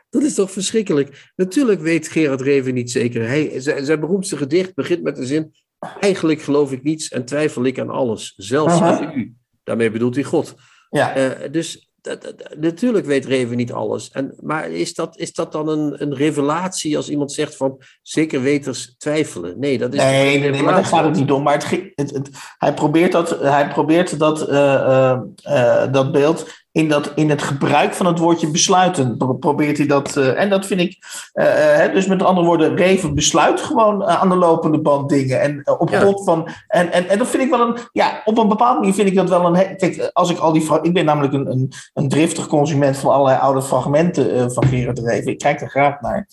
Dat is toch verschrikkelijk. Natuurlijk weet Gerard Reven niet zeker. Hij, zijn, zijn beroemdste gedicht begint met de zin... Eigenlijk geloof ik niets en twijfel ik aan alles, zelfs aan u. Daarmee bedoelt hij God. Ja. Eh, dus dat- dat- natuurlijk weet Reven niet alles. En, maar is dat, is dat dan een, een revelatie als iemand zegt van zeker weters twijfelen? Nee, dat is Nee, nee, nee, maar daar gaat het niet om. Maar het, ging- het, het, hij probeert dat, hij probeert dat, eh, eh, eh, dat beeld in, dat, in het gebruik van het woordje besluiten. pro- Probeert hij dat. eh, en dat vind ik. eh, eh, dus met andere woorden, Reven besluit gewoon aan de lopende band dingen. En op Ja. grond van. En, en, en dat vind ik wel een. Ja, op een bepaalde manier vind ik dat wel een. Kijk, als ik al die. Ik ben namelijk een, een, een driftig consument van allerlei oude fragmenten van Gerard Reven. Ik kijk er graag naar.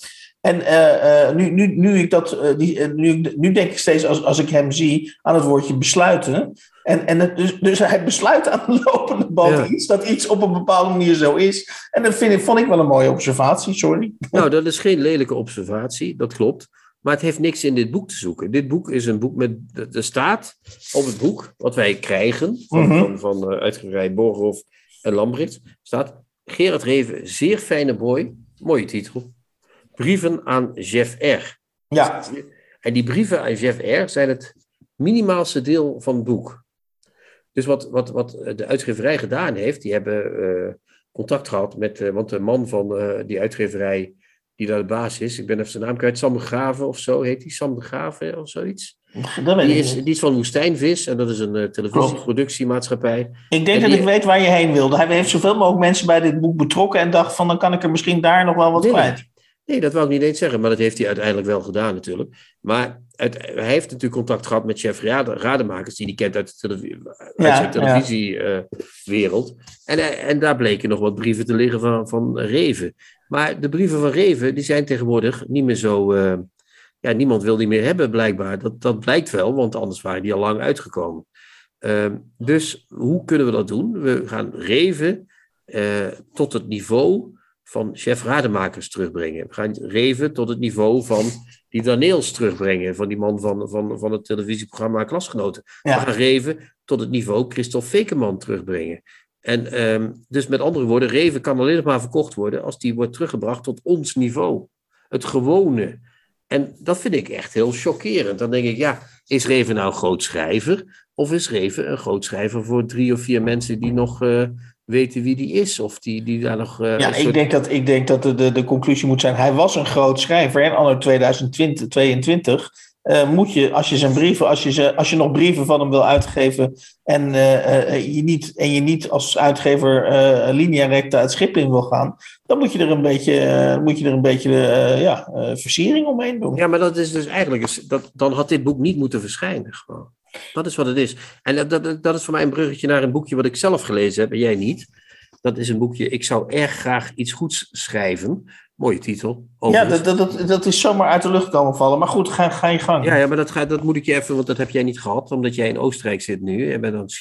En eh, eh, nu, nu, nu, ik dat, eh, die, nu, nu denk ik steeds als, als ik hem zie aan het woordje besluiten. En, en het, dus, dus hij besluit aan de lopende band Ja. iets dat iets op een bepaalde manier zo is. En dat vind ik, vond ik wel een mooie observatie, sorry. Nou, dat is geen lelijke observatie, dat klopt. Maar het heeft niks in dit boek te zoeken. Dit boek is een boek met. Er staat op het boek wat wij krijgen van, Mhm. van, van uitgeverij Borgerhof en Lambrecht. Staat Gerard Reven, zeer fijne boy. Mooie titel. Brieven aan Jeff R. Ja, En die brieven aan Jeff R. zijn het minimaalste deel van het boek. Dus wat, wat, wat de uitgeverij gedaan heeft, die hebben eh, contact gehad met, eh, want de man van eh, die uitgeverij die daar de baas is, ik ben even zijn naam kwijt, Sam de Graven of zo, heet die Sam de Graven of zoiets? dat Die is, die is van Woestijnvis en dat is een televisieproductiemaatschappij. Ik denk en dat die- ik weet waar je heen wilde. Hij heeft zoveel mogelijk mensen bij dit boek betrokken en dacht van dan kan ik er misschien daar nog wel wat kwijt. Nee, dat wou ik niet eens zeggen, maar dat heeft hij uiteindelijk wel gedaan natuurlijk. Maar hij heeft natuurlijk contact gehad met chef Rade, Rademakers, die hij kent uit, de televi- uit Ja, zijn televisiewereld. en, eh, en daar bleken nog wat brieven te liggen van, van Reven. Maar de brieven van Reven, die zijn tegenwoordig niet meer zo... eh, ja, niemand wil die meer hebben blijkbaar. Dat, dat blijkt wel, want anders waren die al lang uitgekomen. Ehm, dus hoe kunnen we dat doen? We gaan Reven eh, tot het niveau van chef Rademakers terugbrengen. We gaan Reven tot het niveau van die Daneels terugbrengen. Van die man van, van, van het televisieprogramma Klasgenoten. We Ja. gaan Reven tot het niveau Christophe Vekeman terugbrengen. En ehm, dus met andere woorden, Reven kan alleen nog maar verkocht worden als die wordt teruggebracht tot ons niveau. Het gewone. En dat vind ik echt heel chockerend. Dan denk ik, ja, is Reven nou groot schrijver? Of is Reven een groot schrijver voor drie of vier mensen die nog uh, weten wie die is? Of die, die daar nog. Uh, ja, ik denk dat, ik denk dat de, de, de conclusie moet zijn: hij was een groot schrijver. En anno 2022 uh, moet je, als je zijn brieven, als je, ze, als je nog brieven van hem wil uitgeven. en, je, niet, en je niet als uitgever linea recta het schip in wil gaan. dan moet je er een beetje, moet je er een beetje ja, versiering omheen doen. Ja, maar dat is dus eigenlijk. Dat, dan had dit boek niet moeten verschijnen. Gewoon. Dat is wat het is. En dat, dat, is voor mij een bruggetje naar een boekje wat ik zelf gelezen heb en jij niet. Dat is een boekje, ik zou erg graag iets goeds schrijven. Mooie titel. Ja, dat, dat, dat, is zomaar uit de lucht komen vallen. Maar goed, ga, ga je gang. Ja, ja maar dat, ga, dat moet ik je even, want dat heb jij niet gehad, omdat jij in Oostenrijk zit nu. Je bent aan het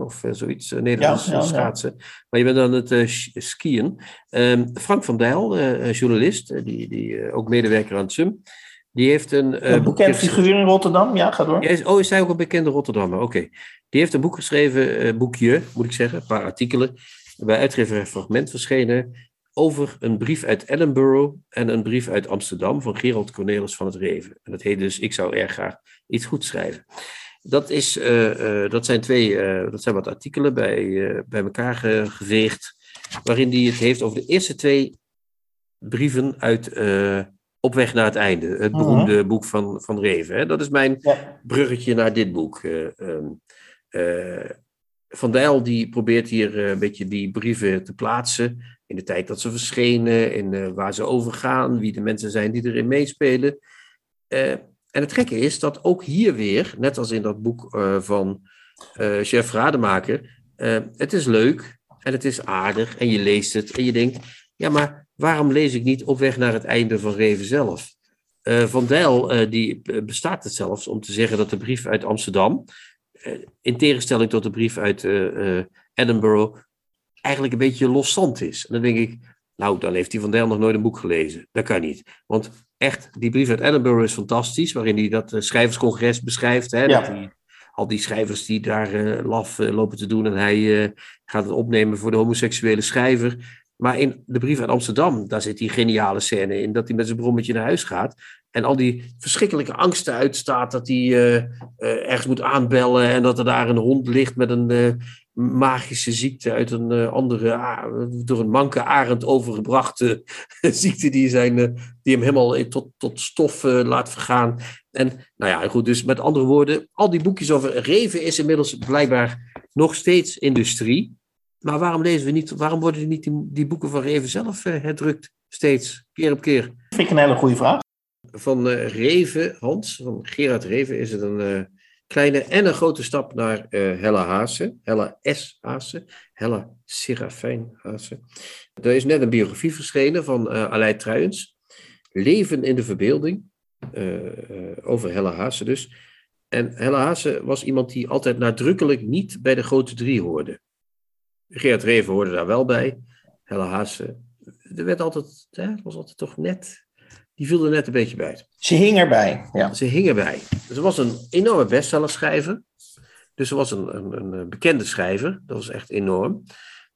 of eh, zoiets, uh, Nederlands ja, schaatsen. Maar je bent aan het uh, skiën. Um, Frank van Dijl, journalist, die, die ook medewerker aan het SUM. Die heeft een. Een bekend figuur in Rotterdam, ja, ga door. Is, oh, is hij ook een bekende Rotterdammer? Oké. Die heeft een boek geschreven, uh, boekje moet ik zeggen, een paar artikelen. Bij uitgever Fragment verschenen. Over een brief uit Edinburgh en een brief uit Amsterdam van Gerald Cornelis van het Reven. En dat heet dus Ik zou erg graag iets goed schrijven. Dat, is, uh, dat, zijn, twee, dat zijn wat artikelen bij, bij elkaar geveegd. Waarin hij het heeft over de eerste twee brieven uit op weg naar het einde. Het mhm. beroemde boek van, van Reven. Hè? Dat is mijn bruggetje naar dit boek. Uh, van Dijl die probeert hier een beetje die brieven te plaatsen. In de tijd dat ze verschenen, in waar ze over gaan, wie de mensen zijn die erin meespelen. en het gekke is dat ook hier weer, net als in dat boek van Chef Rademaker, het is leuk en het is aardig en je leest het en je denkt, ja maar waarom lees ik niet op weg naar het einde van Reven zelf? Uh, Van Dijl uh, die eh, bestaat het zelfs om te zeggen dat de brief uit Amsterdam, uh, in tegenstelling tot de brief uit Edinburgh, eigenlijk een beetje loszand is. En dan denk ik, nou, dan heeft die Van Dijl nog nooit een boek gelezen. Dat kan niet. Want echt, die brief uit Edinburgh is fantastisch, waarin hij dat schrijverscongres beschrijft. Hè, ja. dat die, al die schrijvers die daar laf lopen te doen en hij gaat het opnemen voor de homoseksuele schrijver. Maar in de brief uit Amsterdam, daar zit die geniale scène in dat hij met zijn brommetje naar huis gaat. En al die verschrikkelijke angsten uitstaat dat hij uh, ergens moet aanbellen en dat er daar een hond ligt met een uh, magische ziekte uit een andere, door een manke arend overgebrachte ziekte die, zijn, die hem helemaal tot, tot stof laat vergaan. En nou ja, goed, dus met andere woorden, al die boekjes over Reven is inmiddels blijkbaar nog steeds industrie. Maar waarom lezen we niet, waarom worden niet die, die boeken van Reven zelf uh, herdrukt? Steeds, keer op keer. Vind ik een hele goede vraag. Van uh, Reven, Hans, van Gerard Reven, is het een uh, kleine en een grote stap naar Hella Haase. Hella S. Haase. Hella Serafijn Haase. Er is net een biografie verschenen van uh, Aleid Truijens. Leven in de verbeelding. over Hella Haase dus. En Hella Haase was iemand die altijd nadrukkelijk niet bij de grote drie hoorde. Geert Reven hoorde daar wel bij. Helle Haase. Er werd altijd, hè, was altijd toch net. Die viel er net een beetje bij. Ze hing erbij. Ja. Ze hing erbij. Ze was een enorme bestsellerschrijver. Dus ze was een, een, een bekende schrijver. Dat was echt enorm.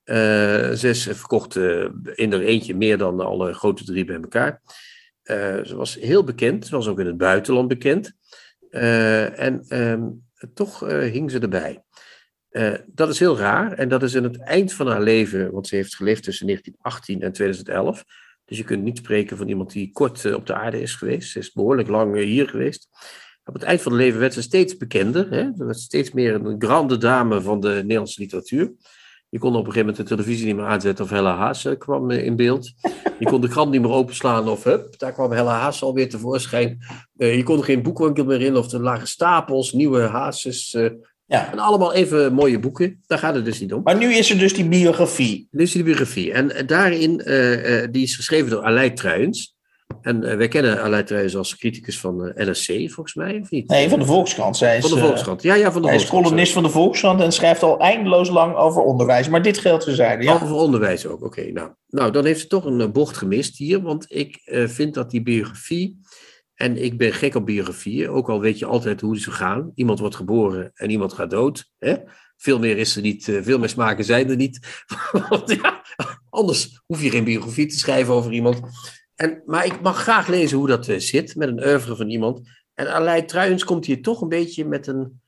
Uh, ze verkocht uh, in er eentje meer dan alle grote drie bij elkaar. Uh, ze was heel bekend. Ze was ook in het buitenland bekend. en um, toch hing ze erbij. Uh, dat is heel raar en dat is in het eind van haar leven, want ze heeft geleefd tussen 1918 en 2011. Dus je kunt niet spreken van iemand die kort uh, op de aarde is geweest. Ze is behoorlijk lang uh, hier geweest. Op het eind van haar leven werd ze steeds bekender. Hè? Ze werd steeds meer een grande dame van de Nederlandse literatuur. Je kon op een gegeven moment de televisie niet meer aanzetten of Hella Haas kwam in beeld. Je kon de krant niet meer openslaan of hup, daar kwam Hella Haas alweer tevoorschijn. je kon geen boekwinkel meer in of er lagen stapels nieuwe Haases ja. En allemaal even mooie boeken. Daar gaat het dus niet om. Maar nu is er dus die biografie. Nu is die biografie. En eh, daarin, uh, die is geschreven door Aleid Truijens. En uh, wij kennen Aleid Truijens als criticus van uh, NRC, volgens mij, of niet? Nee, van de Volkskrant. Zij is, van de Volkskrant, ja, ja, van de Hij is columnist van de Volkskrant en schrijft al eindeloos lang over onderwijs. Maar dit geldt terzijde, ja. Over onderwijs ook, oké. nou. nou, dan heeft ze toch een bocht gemist hier. Want ik vind dat die biografie en ik ben gek op biografieën, ook al weet je altijd hoe ze gaan. Iemand wordt geboren en iemand gaat dood. Hè? Veel meer is er niet, eh, veel meer smaken zijn er niet. Want ja, anders hoef je geen biografie te schrijven over iemand. En, maar ik mag graag lezen hoe dat uh, zit met een oeuvre van iemand. En Aleid Truijens komt hier toch een beetje met een,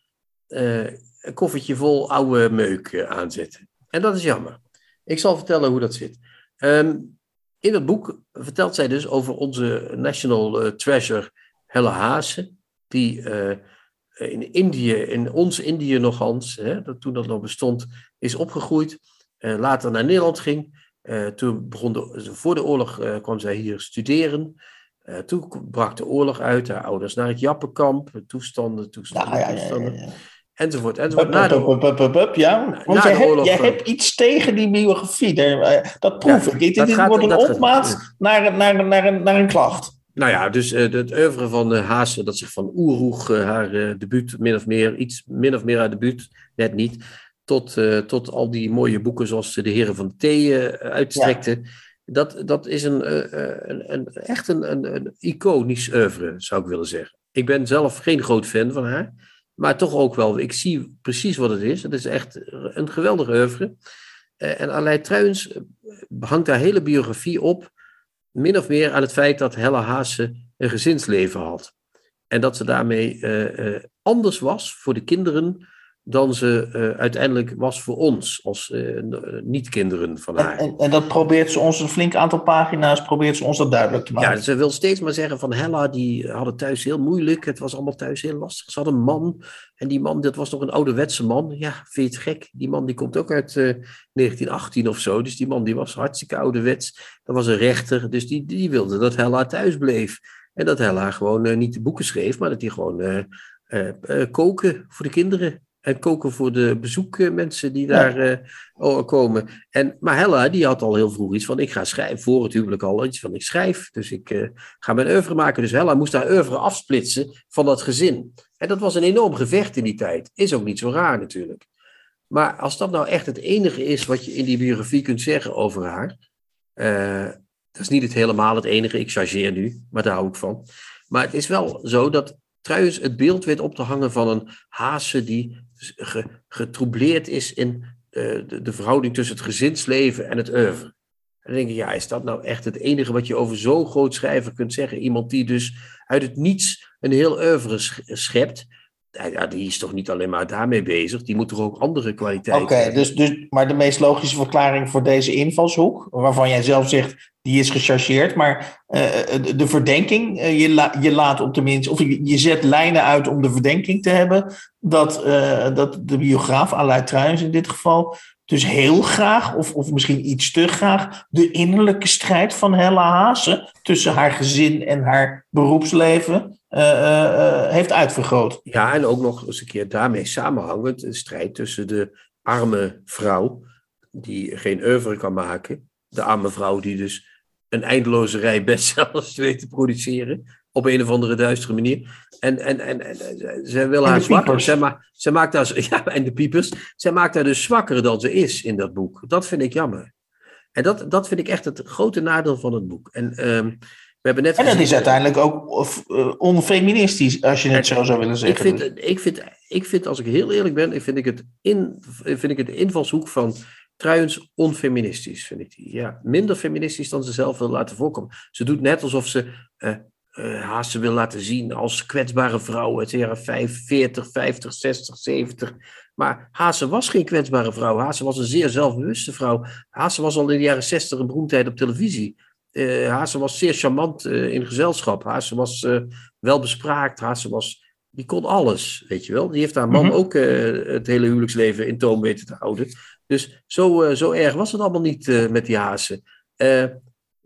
een koffertje vol oude meuk aanzetten. En dat is jammer. Ik zal vertellen hoe dat zit. Um, in het boek vertelt zij dus over onze national uh, treasure Helle Haase, die in Indië, in ons Indië nogans, hè, dat, toen dat nog bestond, is opgegroeid. later naar Nederland ging. toen begon de, voor de oorlog kwam zij hier studeren. Toen brak de oorlog uit, haar ouders naar het Jappenkamp, toestanden, toestanden, ja, toestanden. Ja, ja, enzovoort, enzovoort. Na de, ja. Want jij, hebt, jij hebt iets tegen die biografie, eh, dat proef ik. Dit, dit wordt een opmaat naar, naar, naar, naar een klacht. Nou ja, dus uh, het oeuvre van uh, Haase, dat zich van Oeroeg, uh, haar debuut, min of meer, iets min of meer haar debuut, net niet, tot, tot al die mooie boeken zoals De Heren van de Thee uitstrekte dat, dat is een, eh, eh, een, een echt een, een, een, iconisch oeuvre, zou ik willen zeggen. Ik ben zelf geen groot fan van haar, maar toch ook wel. Ik zie precies wat het is. Het is echt een geweldig oeuvre. Uh, en Aleid Truijens hangt haar hele biografie op, min of meer aan het feit dat Helle Haase een gezinsleven had. En dat ze daarmee anders was voor de kinderen dan ze uh, uiteindelijk was voor ons, als uh, niet-kinderen van haar. En, en, dat probeert ze ons, een flink aantal pagina's, probeert ze ons dat duidelijk te maken. Ja, ze wil steeds maar zeggen van Hella, die hadden thuis heel moeilijk, het was allemaal thuis heel lastig. Ze had een man, en die man, dat was nog een ouderwetse man. Ja, vind je het gek? Die man die komt ook uit uh, 1918 of zo, dus die man die was hartstikke ouderwets. Dat was een rechter, dus die, die wilde dat Hella thuis bleef. En dat Hella gewoon niet de boeken schreef, maar dat hij gewoon koken voor de kinderen en koken voor de bezoekmensen die daar uh, komen. En, maar Hella, die had al heel vroeg iets van, ik ga schrijven, voor het huwelijk al iets van, ik schrijf, dus ik uh, ga mijn oeuvre maken. Dus Hella moest haar oeuvre afsplitsen van dat gezin. En dat was een enorm gevecht in die tijd. Is ook niet zo raar natuurlijk. Maar als dat nou echt het enige is wat je in die biografie kunt zeggen over haar, uh, dat is niet het helemaal het enige, ik chargeer nu, maar daar hou ik van. Maar het is wel zo dat trouwens het beeld weet op te hangen van een haase die getroubleerd is in de, de, verhouding tussen het gezinsleven en het oeuvre. En dan denk ik, ja, is dat nou echt het enige wat je over zo'n groot schrijver kunt zeggen? Iemand die dus uit het niets een heel oeuvre schept. Ja, die is toch niet alleen maar daarmee bezig, die moet toch ook andere kwaliteiten Oké, dus, dus, maar de meest logische verklaring voor deze invalshoek, waarvan jij zelf zegt, die is gechargeerd, maar uh, de verdenking, uh, je, la, je laat op tenminste, of je, je, zet lijnen uit om de verdenking te hebben, dat, uh, dat de biograaf, Aleid Truijens in dit geval, dus heel graag, of, of misschien iets te graag, de innerlijke strijd van Hella Haase tussen haar gezin en haar beroepsleven heeft uitvergroot. Ja, en ook nog eens een keer daarmee samenhangend een strijd tussen de arme vrouw, die geen oeuvre kan maken, de arme vrouw die dus een eindeloze rij bestsellers weet te produceren. Op een of andere duistere manier. En, en, en, en ze wil haar zwakker. Ze, ma ze maakt haar, ja, en de piepers. Zij maakt haar dus zwakker dan ze is in dat boek. Dat vind ik jammer. En dat, dat vind ik echt het grote nadeel van het boek. En, um, we hebben net en dat is uiteindelijk ook uh, onfeministisch, als je het zo zou willen zeggen. Ik vind, ik, vind, ik vind, als ik heel eerlijk ben, vind ik het, in, vind ik het invalshoek van Trouwens, onfeministisch, vind ik die. Ja, minder feministisch dan ze zelf wil laten voorkomen. Ze doet net alsof ze uh, uh, haast ze wil laten zien als kwetsbare vrouw uit de jaren 40, 50, 60, 70. Maar Haase was geen kwetsbare vrouw. Haase was een zeer zelfbewuste vrouw. Haase was al in de jaren 60 een beroemdheid op televisie. Uh, Haase was zeer charmant in gezelschap. Haase was welbespraakt. Haase was die kon alles, weet je wel. Die heeft haar man mm -hmm. ook het hele huwelijksleven in toom weten te houden. Dus zo, zo erg was het allemaal niet met die hazen.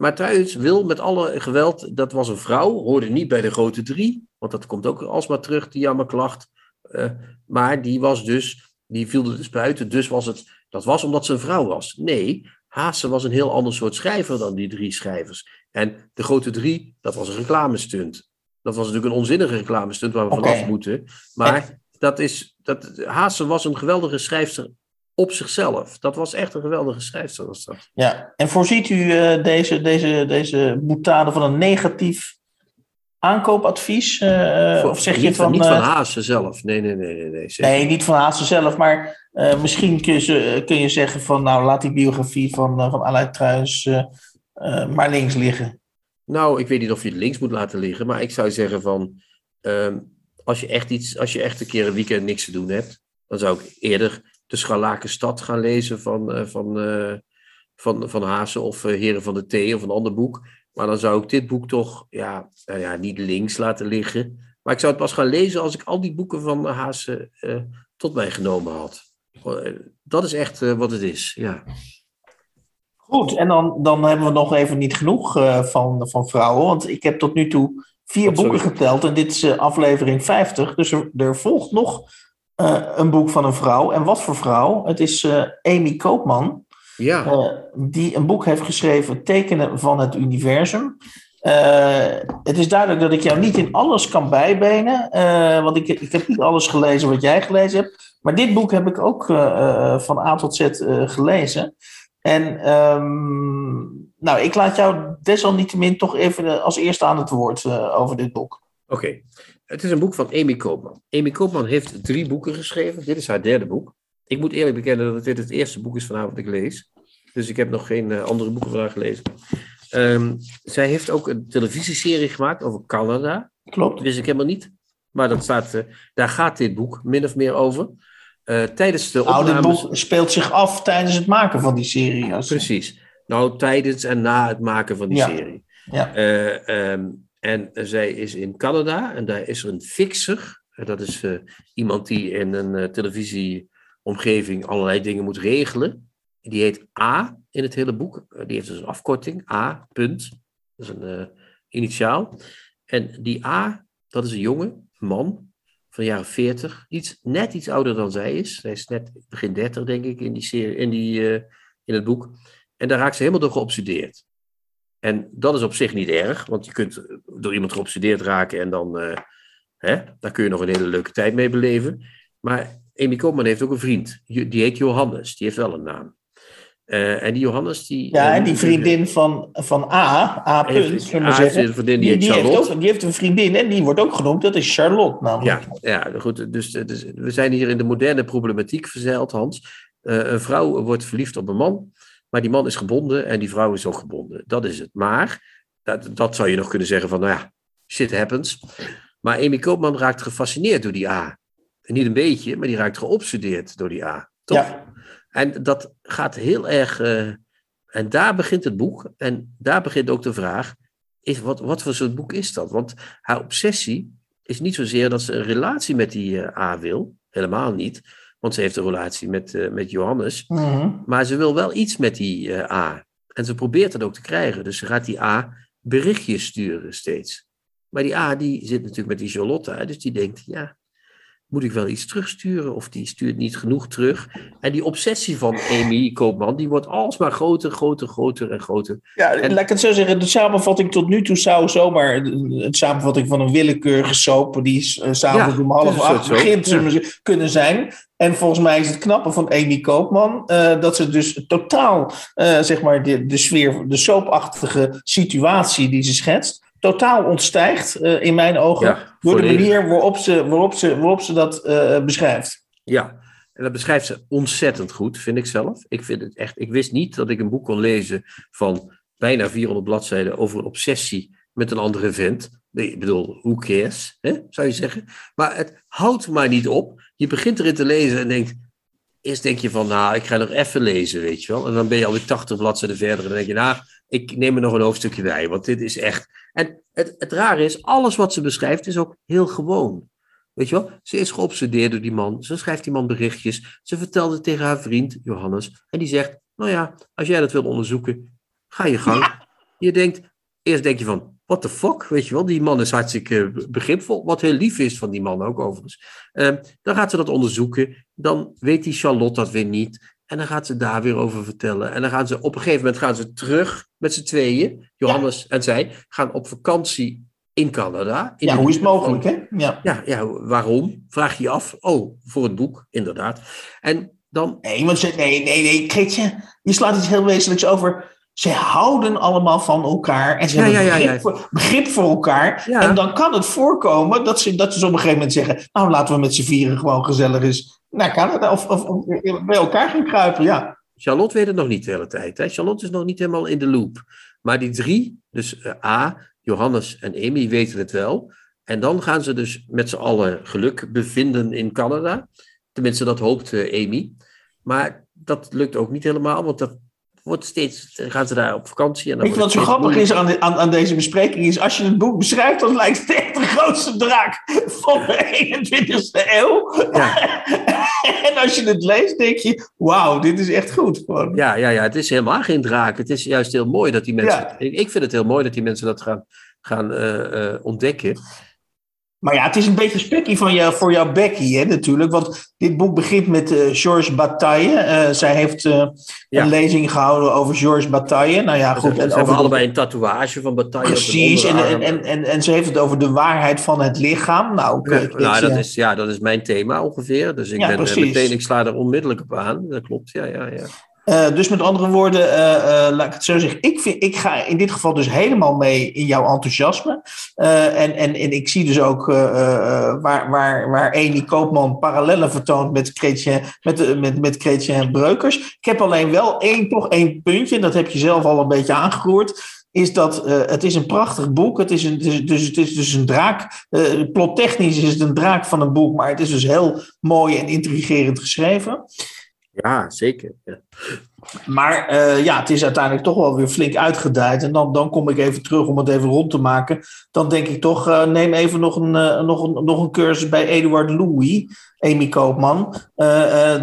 Maar trouwens, Wil met alle geweld, dat was een vrouw, hoorde niet bij de grote drie, want dat komt ook alsmaar terug, die jammerklacht. maar die was dus, die viel er dus buiten, dus was het, dat was omdat ze een vrouw was. Nee, Haase was een heel ander soort schrijver dan die drie schrijvers. En de grote drie, dat was een reclamestunt. Dat was natuurlijk een onzinnige reclamestunt waar we okay. vanaf moeten. Maar dat is, dat, Haase was een geweldige schrijfster op zichzelf. Dat was echt een geweldige schrijfster. Was dat. Ja, en voorziet u uh, deze, deze, deze boetade van een negatief aankoopadvies? Uh, Voor, of zeg niet, je van... Niet van Haase zelf, nee, nee, nee. Nee, nee, nee niet van Haase zelf, maar uh, misschien kun je, kun je zeggen van... nou, laat die biografie van, van Aleid Truijens maar links liggen. Nou, ik weet niet of je het links moet laten liggen, maar ik zou zeggen van. ehm, als je echt iets, als je echt een keer een weekend niks te doen hebt, dan zou ik eerder de Scharlakenstad gaan lezen van, eh, van, eh, van, van Haase of eh, Heren van de Thee of een ander boek. Maar dan zou ik dit boek toch ja, nou ja, niet links laten liggen. Maar ik zou het pas gaan lezen als ik al die boeken van Haase tot mij genomen had. Dat is echt wat het is, ja. Goed, en dan, dan hebben we nog even niet genoeg van, van vrouwen. Want ik heb tot nu toe vier boeken geteld en dit is aflevering 50. Dus er, er volgt nog uh, een boek van een vrouw. En wat voor vrouw? Het is uh, Amy Koopman. Ja. Uh, die een boek heeft geschreven, Tekenen van het Universum. het is duidelijk dat ik jou niet in alles kan bijbenen. want ik, ik heb niet alles gelezen wat jij gelezen hebt. Maar dit boek heb ik ook van A tot Z gelezen. En um, nou, ik laat jou desalniettemin toch even als eerste aan het woord over dit boek. Oké. Het is een boek van Amy Koopman. Amy Koopman heeft drie boeken geschreven. Dit is haar derde boek. Ik moet eerlijk bekennen dat dit het eerste boek is van haar wat ik lees. Dus ik heb nog geen uh, andere boeken van haar gelezen. Um, zij heeft ook een televisieserie gemaakt over Canada. Klopt. Dat wist ik helemaal niet. Maar dat staat, uh, daar gaat dit boek min of meer over. Uh, tijdens de nou, opnames... dit boek speelt zich af tijdens het maken van die serie. Precies. Nou, tijdens en na het maken van die ja. serie. Ja. Um, en zij is in Canada en daar is er een fixer. Dat is uh, iemand die in een uh, televisieomgeving allerlei dingen moet regelen. Die heet A in het hele boek. Die heeft dus een afkorting. A, punt. Dat is een initiaal. En die A, dat is een jongen, man, van de jaren 40. Iets, net iets ouder dan zij is. Zij is net begin 30, denk ik, in, die serie, in, die, in het boek. En daar raakt ze helemaal door geobsedeerd. En dat is op zich niet erg, want je kunt door iemand geobsedeerd raken en dan uh, hè, daar kun je nog een hele leuke tijd mee beleven. Maar Amy Koopman heeft ook een vriend, die heet Johannes, die heeft wel een naam. Uh, en die Johannes, die... Ja, en die vriendin van, van A, A. Punt, zullen we zeggen. Vriendin, die, die, die, heeft ook, die heeft een vriendin en die wordt ook genoemd, dat is Charlotte namelijk. Ja, ja goed, dus, dus we zijn hier in de moderne problematiek verzeild, Hans. Uh, een vrouw wordt verliefd op een man. Maar die man is gebonden en die vrouw is ook gebonden. Dat is het. Maar, dat, dat zou je nog kunnen zeggen van, nou ja, shit happens. Maar Amy Koopman raakt gefascineerd door die A. En niet een beetje, maar die raakt geobsedeerd door die A. Toch? Ja. En dat gaat heel erg... Uh, en daar begint het boek. En daar begint ook de vraag, is, wat, wat voor soort boek is dat? Want haar obsessie is niet zozeer dat ze een relatie met die uh, A wil. Helemaal niet. Want ze heeft een relatie met, uh, met Johannes. Mm -hmm. Maar ze wil wel iets met die uh, A. En ze probeert dat ook te krijgen. Dus ze gaat die A berichtjes sturen steeds. Maar die A die zit natuurlijk met die Charlotte. Dus die denkt, ja, moet ik wel iets terugsturen? Of die stuurt niet genoeg terug. En die obsessie van Amy Koopman, die wordt alsmaar groter, groter, groter en groter. Ja, en, laat ik het zo zeggen. De samenvatting tot nu toe zou zomaar een samenvatting van een willekeurige soap, die uh, s'avonds Ja, om half acht begint, kunnen zijn. En volgens mij is het knappe van Amy Koopman eh, dat ze dus totaal, eh, zeg maar, de, de sfeer, de soapachtige situatie die ze schetst, totaal ontstijgt eh, in mijn ogen Ja, door de manier waarop ze, waarop ze, waarop ze dat eh, beschrijft. Ja, en dat beschrijft ze ontzettend goed, vind ik zelf. Ik, vind het echt, ik wist niet dat ik een boek kon lezen van bijna 400 bladzijden over een obsessie met een andere vent. Nee, ik bedoel, who cares, hè, zou je zeggen. Maar het houdt maar niet op. Je begint erin te lezen en denkt... Eerst denk je van, nou, ik ga nog even lezen, weet je wel. En dan ben je alweer 80 bladzijden verder. En dan denk je, nou, ik neem er nog een hoofdstukje bij. Want dit is echt... En het, het rare is, alles wat ze beschrijft is ook heel gewoon. Weet je wel, ze is geobsedeerd door die man. Ze schrijft die man berichtjes. Ze vertelt het tegen haar vriend, Johannes. En die zegt, nou ja, als jij dat wil onderzoeken, ga je gang. Je denkt, eerst denk je van, what the fuck, weet je wel. Die man is hartstikke begripvol. Wat heel lief is van die man ook overigens. Ehm, dan gaat ze dat onderzoeken. Dan weet die Charlotte dat weer niet. En dan gaat ze daar weer over vertellen. En dan gaan ze op een gegeven moment gaan ze terug met z'n tweeën. Johannes en zij gaan op vakantie in Canada. In Ja, hoe is het mogelijk, hè? Ja. ja, ja, waarom? Vraag je je af. Oh, voor het boek, inderdaad. En dan, Nee, want ze, nee, nee, nee, Kreetje, je slaat iets heel wezenlijks over. Ze houden allemaal van elkaar en ze Ja, hebben ja, begrip. Voor, begrip voor elkaar. En dan kan het voorkomen dat ze, dat ze op een gegeven moment zeggen: Nou, laten we met z'n vieren gewoon gezellig eens naar Canada of, of, of bij elkaar gaan kruipen. Ja, Charlotte weet het nog niet de hele tijd. Hè? Charlotte is nog niet helemaal in de loop. Maar die drie, dus eh, A, Johannes en Amy, weten het wel. En dan gaan ze dus met z'n allen geluk bevinden in Canada. Tenminste, dat hoopt uh, Amy. Maar dat lukt ook niet helemaal, want dat wordt steeds, gaan ze daar op vakantie. En dan Weet je wat zo grappig is aan, aan, aan, deze bespreking? Is als je het boek beschrijft, dan lijkt het echt de grootste draak van de 21ste eeuw. Ja. en als je het leest, denk je, wauw, dit is echt goed. Gewoon. Ja, ja, ja, het is helemaal geen draak. Het is juist heel mooi dat die mensen, ja. ik, ik, vind het heel mooi dat die mensen dat gaan, gaan uh, uh, ontdekken. Maar ja, het is een beetje spekkie van jou, voor jou, Becky, hè, natuurlijk. Want dit boek begint met uh, Georges Bataille. Uh, zij heeft uh, ja. een lezing gehouden over Georges Bataille. Nou ja, goed. En over allebei een tatoeage van Bataille. Precies, en, en, en, en, en ze heeft het over de waarheid van het lichaam. Nou, okay, ja, nou dat, is, ja, dat is mijn thema ongeveer. Dus ik ben meteen, ik sla er onmiddellijk op aan. Dat klopt, ja, ja, ja. Uh, dus met andere woorden, uh, uh, laat ik het zo zeggen. Ik, vind, ik ga in dit geval dus helemaal mee in jouw enthousiasme. en, en, en ik zie dus ook waar, waar, waar Amy Koopman parallellen vertoont met Chrétien, met, met, met Chrétien Breukers. Ik heb alleen wel één, toch één puntje, en dat heb je zelf al een beetje aangeroerd is dat het is een prachtig boek. Het is, een, dus, het is dus een draak. Uh, plottechnisch is het een draak van een boek, maar het is dus heel mooi en intrigerend geschreven. Ja, zeker. Ja. Maar uh, ja, het is uiteindelijk toch wel weer flink uitgedijd. En dan, dan kom ik even terug om het even rond te maken. Dan denk ik toch, uh, neem even nog een, uh, nog, een, nog een cursus bij Eduard Louis, Amy Koopman.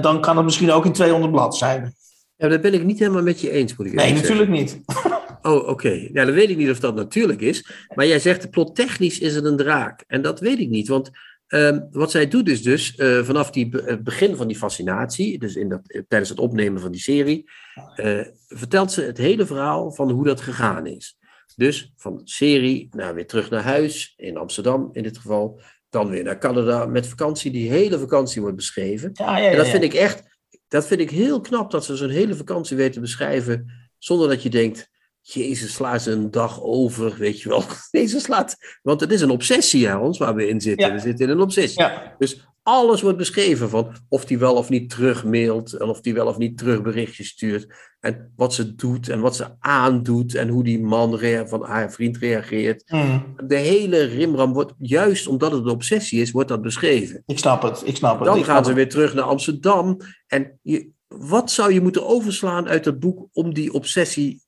dan kan het misschien ook in 200 bladzijden. Ja, dat ben ik niet helemaal met je eens, moet ik Nee, natuurlijk niet. Oh, oké. Okay. Ja, dan weet ik niet of dat natuurlijk is. Maar jij zegt, plottechnisch is het een draak. En dat weet ik niet, want Um, wat zij doet is dus uh, vanaf die, het begin van die fascinatie, dus in dat, tijdens het opnemen van die serie, uh, vertelt ze het hele verhaal van hoe dat gegaan is. Dus van serie naar weer terug naar huis, in Amsterdam in dit geval, dan weer naar Canada met vakantie. Die hele vakantie wordt beschreven. Ja, ja, ja, en dat vind ik echt, dat vind ik heel knap dat ze zo'n hele vakantie weten te beschrijven, zonder dat je denkt, Jezus, slaat ze een dag over, weet je wel. Jezus slaat, want het is een obsessie aan ons waar we in zitten. Ja. We zitten in een obsessie. Ja. Dus alles wordt beschreven van of die wel of niet terugmailt en of die wel of niet terugberichtjes stuurt. En wat ze doet en wat ze aandoet en hoe die man van haar vriend reageert. Mm. De hele rimram wordt, juist omdat het een obsessie is, wordt dat beschreven. Ik snap het, ik snap het. Dan gaan ze weer terug naar Amsterdam. En je, wat zou je moeten overslaan uit dat boek om die obsessie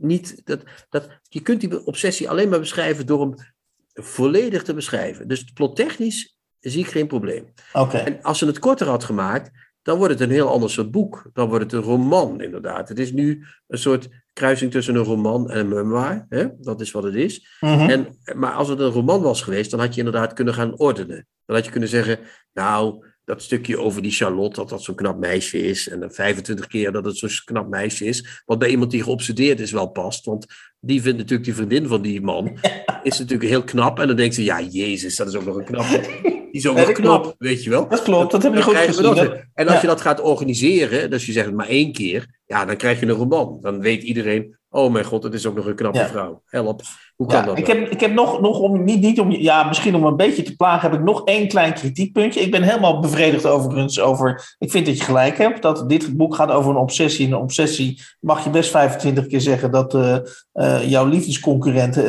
niet, dat, dat, je kunt die obsessie alleen maar beschrijven door hem volledig te beschrijven. Dus plottechnisch zie ik geen probleem. Okay. En als ze het korter had gemaakt, dan wordt het een heel ander soort boek. Dan wordt het een roman, inderdaad. Het is nu een soort kruising tussen een roman en een memoir. Hè? Dat is wat het is. Mm -hmm. en, maar als het een roman was geweest, dan had je inderdaad kunnen gaan ordenen. Dan had je kunnen zeggen, nou, dat stukje over die Charlotte, dat dat zo'n knap meisje is. En dan 25 keer dat het zo'n knap meisje is. Wat bij iemand die geobsedeerd is wel past. Want die vindt natuurlijk die vriendin van die man. Is natuurlijk heel knap. En dan denkt ze, ja, Jezus, dat is ook nog een knap. Die is ook nog knap, klopt. weet je wel. Dat klopt, dat heb je goed gezien. En als ja. je dat gaat organiseren, dus je zegt het maar één keer. Ja, dan krijg je een roman. Dan weet iedereen, oh mijn god, het is ook nog een knappe ja. vrouw. Help. Hoe kan ja, dat? Ik heb, ik heb nog, nog om, niet, niet om, ja, misschien om een beetje te plagen, heb ik nog één klein kritiekpuntje. Ik ben helemaal bevredigd overigens over, ik vind dat je gelijk hebt, dat dit boek gaat over een obsessie. Een obsessie mag je best 25 keer zeggen dat uh, uh, jouw liefdesconcurrent uh,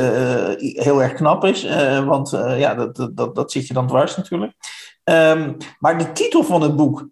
heel erg knap is. want ja, dat, dat, dat zit je dan dwars natuurlijk. Um, maar de titel van het boek,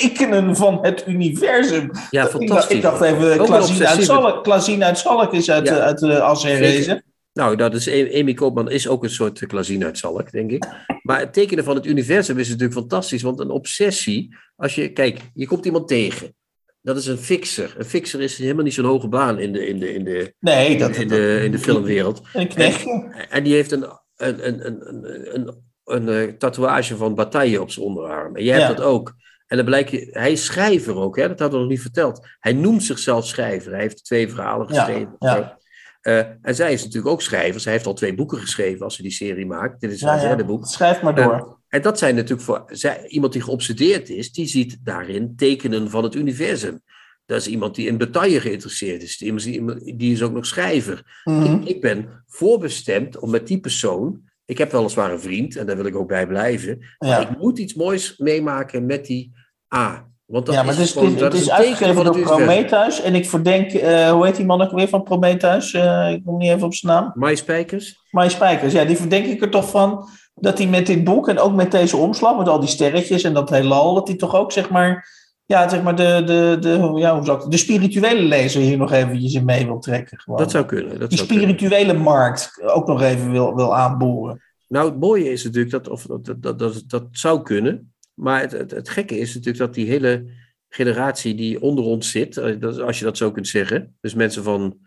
tekenen van het universum. Ja, fantastisch. Ik dacht even, Klazien uit, Zalk, uit Zalk is uit, ja. uit de as herrezen. Nou, dat is, Amy Koopman is ook een soort Klazien uit Zalk, denk ik. Maar het tekenen van het universum is natuurlijk fantastisch. Want een obsessie, als je, kijk, je komt iemand tegen. Dat is een fixer. Een fixer is helemaal niet zo'n hoge baan in de, in de, in de, nee, dat, in, de, in de filmwereld. Een knechtje. En, en die heeft een, een, een, een, een, een, tatoeage van bataille op zijn onderarm. En jij hebt dat ook. En dan blijkt hij is schrijver ook, hè? dat hadden we nog niet verteld. Hij noemt zichzelf schrijver. Hij heeft twee verhalen geschreven. Ja, ja. Uh, en zij is natuurlijk ook schrijver. Zij heeft al twee boeken geschreven als ze die serie maakt. Dit is haar ja, derde boek. Schrijf maar door. Uh, en dat zijn natuurlijk voor zij, iemand die geobsedeerd is, die ziet daarin tekenen van het universum. Dat is iemand die in detail geïnteresseerd is. Die, die is ook nog schrijver. Mhm. Mm -hmm. ik, ik ben voorbestemd om met die persoon ik heb weliswaar een vriend en daar wil ik ook bij blijven. Maar ik moet iets moois meemaken met die A. Want dat ja, maar het is, gewoon- het is, dat het is een teken uitgegeven door. Prometheus. En ik verdenk, eh, hoe heet die man ook weer van Prometheus? Eh, ik kom niet even op zijn naam. Mai Spijkers? Maar Spijkers, ja, die verdenk ik er toch van dat hij met dit boek en ook met deze omslag, met al die sterretjes en dat heelal, dat hij toch ook zeg maar, ja, zeg maar de, de, de, ja, hoe zou ik, de spirituele lezer hier nog eventjes in mee wil trekken. Gewoon. Dat zou kunnen. Dat die zou kunnen. spirituele markt ook nog even wil, wil aanboren. Nou, het mooie is natuurlijk dat, of, dat, dat, dat, dat zou kunnen. Maar het, het, het gekke is natuurlijk dat die hele generatie die onder ons zit, eh, als je dat zo kunt zeggen, dus mensen van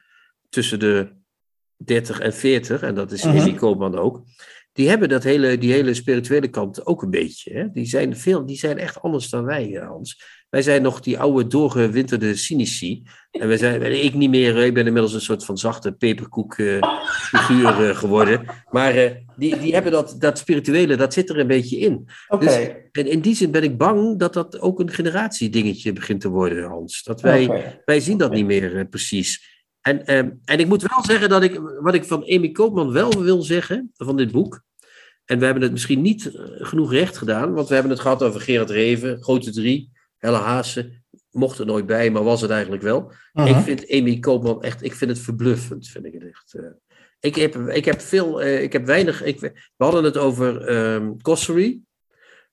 tussen de 30 en 40, en dat is Mhm. Amy Koopman ook, die hebben dat hele, die hele spirituele kant ook een beetje. Hè? Die, zijn veel, die zijn echt anders dan wij, eh, Hans. Wij zijn nog die oude, doorgewinterde cynici. En wij zijn, ik niet meer, eh, ik ben inmiddels een soort van zachte peperkoek eh, figuur eh, geworden. Maar die, die hebben dat, dat spirituele, dat zit er een beetje in. Oké, Dus- En in die zin ben ik bang dat dat ook een generatiedingetje begint te worden, Hans. Dat wij, wij zien dat niet meer precies. En, ehm, en ik moet wel zeggen dat ik, wat ik van Amy Koopman wel wil zeggen, van dit boek. En we hebben het misschien niet genoeg recht gedaan, want we hebben het gehad over Gerard Reven, Grote Drie, Helle Haase. Mocht er nooit bij, maar was het eigenlijk wel. Mhm. Ik vind Amy Koopman echt, ik vind het verbluffend, vind ik het echt. eh. ik, heb, ik heb veel, eh, ik heb weinig, ik, we hadden het over ehm Cossery.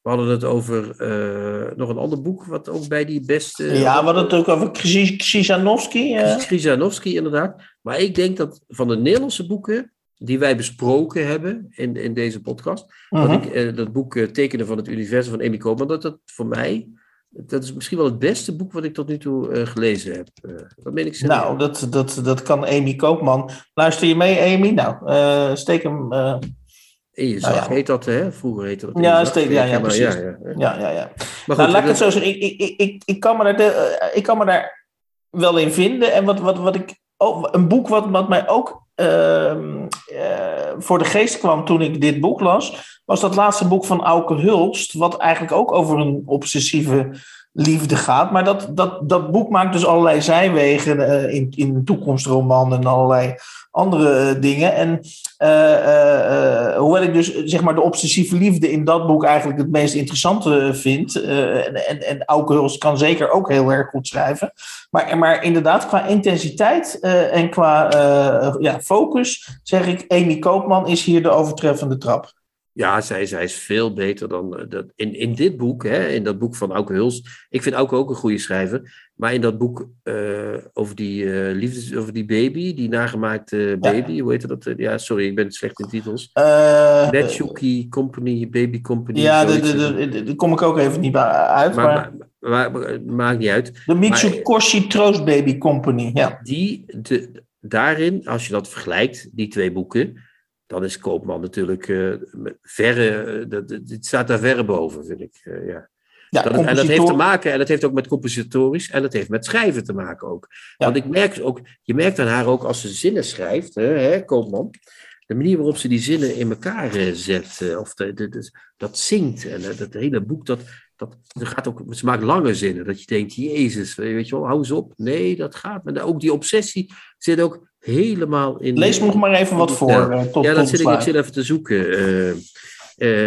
We hadden het over eh, nog een ander boek, wat ook bij die beste... ja, we hadden het ook over Krzyz- Krzyzanowski. Krzyzanowski inderdaad. Maar ik denk dat van de Nederlandse boeken die wij besproken hebben in, in deze podcast, Mhm. dat, ik, eh, dat boek Tekenen van het Universum van Amy Koopman, dat dat voor mij, dat is misschien wel het beste boek wat ik tot nu toe eh, gelezen heb. Eh, dat meen ik serieus. Nou, dat, dat, dat kan Amy Koopman. Luister je mee, Amy? Nou, eh, steek hem. In je nou ja. heet dat, hè? Vroeger heette dat. Ja, zak. steek- ja, ja, maar precies. Ja, ja. ja, ja, ja. Maar nou, goed, laat ik het zo zeggen. Ik, ik, ik, ik, kan me daar de, ik kan me daar wel in vinden. En wat, wat, wat ik. Oh, een boek wat, wat mij ook ehm, eh, voor de geest kwam toen ik dit boek las. Was dat laatste boek van Auke Hulst. Wat eigenlijk ook over een obsessieve liefde gaat. Maar dat, dat, dat boek maakt dus allerlei zijwegen eh, in, in toekomstroman en allerlei andere eh, dingen. En eh, hoewel ik dus zeg maar de obsessieve liefde in dat boek eigenlijk het meest interessante vind. en, en, en Auke kan zeker ook heel erg goed schrijven. Maar, maar inderdaad, qua intensiteit en qua ja, focus, zeg ik, Amy Koopman is hier de overtreffende trap. Ja, zij, zij is veel beter dan eh, dat. In, in dit boek, hè, in dat boek van Auke Huls. Ik vind Auke ook een goede schrijver. Maar in dat boek eh, over, die, eh, liefdes, over die baby, die nagemaakte baby, hoe heet dat? Ja, sorry, ik ben slecht in titels. Netsuki Company, Baby Company. ja, daar kom ik ook even niet uit. Maar, maar, maar, maar- maar- maakt niet uit. de Mitsukoshi Troost Baby Company, ja. Die, de, daarin, als je dat vergelijkt, die twee boeken, dan is Koopman natuurlijk eh, verre, eh, dat, dat- dit staat daar verre boven, vind ik. eh, ja. ja Dat, en dat heeft te maken, en dat heeft ook met compositorisch, en dat heeft met schrijven te maken ook. Ja. Want ik merk ook, je merkt aan haar ook als ze zinnen schrijft, hè, hè, Koopman, de manier waarop ze die zinnen in elkaar eh, zet, eh, of de, de- de- dat zingt, en eh, dat hele boek, dat, dat, dat gaat ook, ze maakt lange zinnen, dat je denkt, jezus, weet je wel, hou eens op. Nee, dat gaat, maar ook die obsessie zit ook helemaal in... Lees me nog maar even wat voor. Ja. eh, tot, Ja, dat zit ik, ik zit even te zoeken. Eh,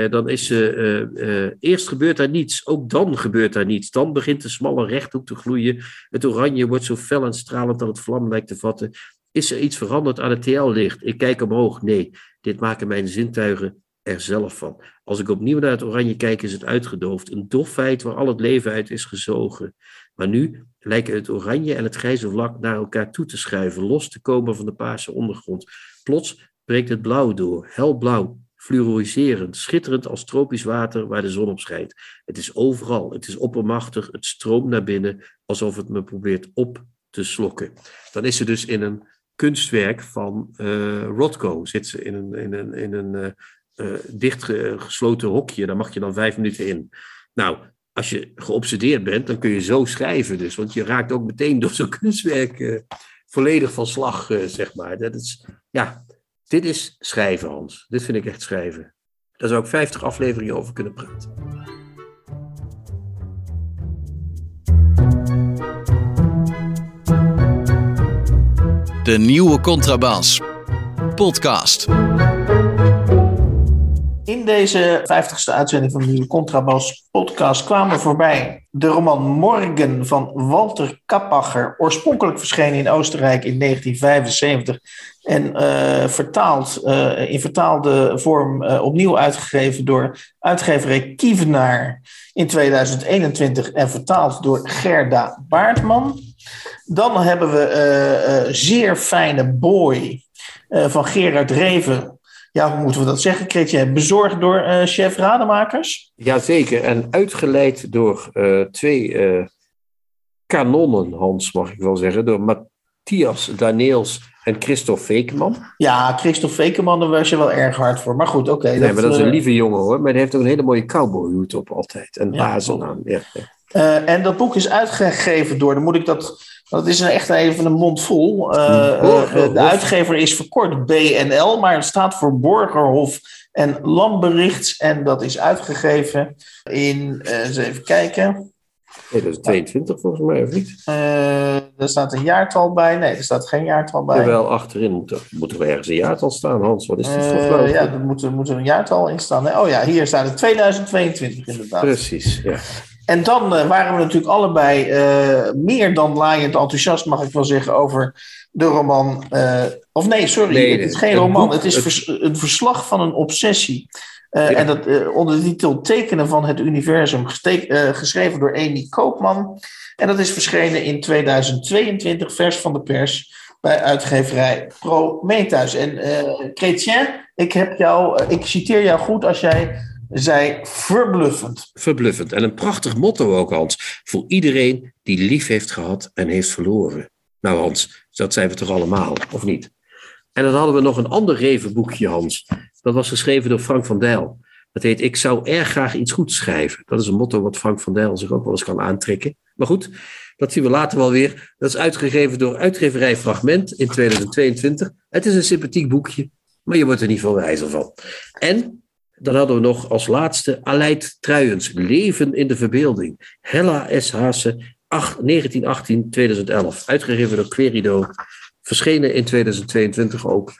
eh, dan is ze. eerst gebeurt daar niets, ook dan gebeurt daar niets. Dan begint de smalle rechthoek te gloeien. Het oranje wordt zo fel en stralend dat het vlam lijkt te vatten. Is er iets veranderd aan het TL-licht? Ik kijk omhoog. Nee, dit maken mijn zintuigen er zelf van. Als ik opnieuw naar het oranje kijk, is het uitgedoofd. Een dof feit waar al het leven uit is gezogen. Maar nu lijken het oranje en het grijze vlak naar elkaar toe te schuiven, los te komen van de paarse ondergrond. Plots breekt het blauw door, helblauw, fluoriserend, schitterend als tropisch water waar de zon op schijnt. Het is overal, het is oppermachtig, het stroomt naar binnen alsof het me probeert op te slokken. Dan is ze dus in een kunstwerk van eh Rothko, zit ze in een, in een, in een eh, eh, dichtgesloten hokje, daar mag je dan vijf minuten in. Nou, als je geobsedeerd bent, dan kun je zo schrijven dus, want je raakt ook meteen door zo'n kunstwerk eh, volledig van slag, eh, zeg maar. Dat is, ja, dit is schrijven, Hans. Dit vind ik echt schrijven. Daar zou ik 50 afleveringen over kunnen praten. De nieuwe Contrabas. Podcast. In deze 50ste uitzending van de Contrabas podcast kwamen voorbij de roman Morgen van Walter Kappacher, oorspronkelijk verschenen in Oostenrijk in 1975 en uh, vertaald, uh, in vertaalde vorm uh, opnieuw uitgegeven door uitgeverij Kievenaar in 2021 en vertaald door Gerda Baartman. Dan hebben we Zeer Fijne Boy van Gerard Reven ja, hoe moeten we dat zeggen, Kretje? Bezorgd door uh, chef Rademakers? Jazeker, en uitgeleid door uh, twee uh, kanonnen, Hans, mag ik wel zeggen. Door Matthias Daniels en Christophe Fekeman. Ja, Christophe Fekeman, daar was je wel erg hard voor. Maar goed, oké. Okay, nee, dat, maar dat is een lieve jongen hoor. Maar hij heeft ook een hele mooie cowboyhoed op altijd. En ja, aan. Ja, ja. en dat boek is uitgegeven door, dan moet ik dat dat is een echt even een mond vol. Uh, de uitgever is verkort BNL, maar het staat voor Borgerhof en Landberichts. En dat is uitgegeven in, uh, eens even kijken. 2022 volgens mij, of niet? Uh, er staat een jaartal bij. Nee, er staat geen jaartal bij. Wel achterin moet er, moet er ergens een jaartal staan, Hans. Wat is dit voor uh, Ja, er moet, er moet een jaartal in staan. Oh ja, hier staat het 2022 inderdaad. Precies, ja. En dan uh, waren we natuurlijk allebei uh, meer dan laaiend enthousiast, mag ik wel zeggen, over de roman. Uh, of nee, sorry, nee, het is geen roman. Boek, het is vers, een verslag van een obsessie. Ja. En dat onder de titel Tekenen van het Universum, geschreven door Amy Koopman. En dat is verschenen in 2022, vers van de pers, bij uitgeverij Prometheus. En Chrétien, ik, heb jou, ik citeer jou goed als jij zei verbluffend. Verbluffend. En een prachtig motto ook, Hans. Voor iedereen die lief heeft gehad en heeft verloren. Nou, Hans, dat zijn we toch allemaal, of niet? En dan hadden we nog een ander revenboekje, Hans. Dat was geschreven door Frank van Dijl. Dat heet Ik zou erg graag iets goeds schrijven. Dat is een motto wat Frank van Dijl zich ook wel eens kan aantrekken. Maar goed, dat zien we later wel weer. Dat is uitgegeven door uitgeverij Fragment in 2022. Het is een sympathiek boekje, maar je wordt er niet veel wijzer van. En dan hadden we nog als laatste Aleid Truijens, Leven in de Verbeelding. Hella S. Haase, 1918-2011. Uitgegeven door Querido. Verschenen in 2022 ook.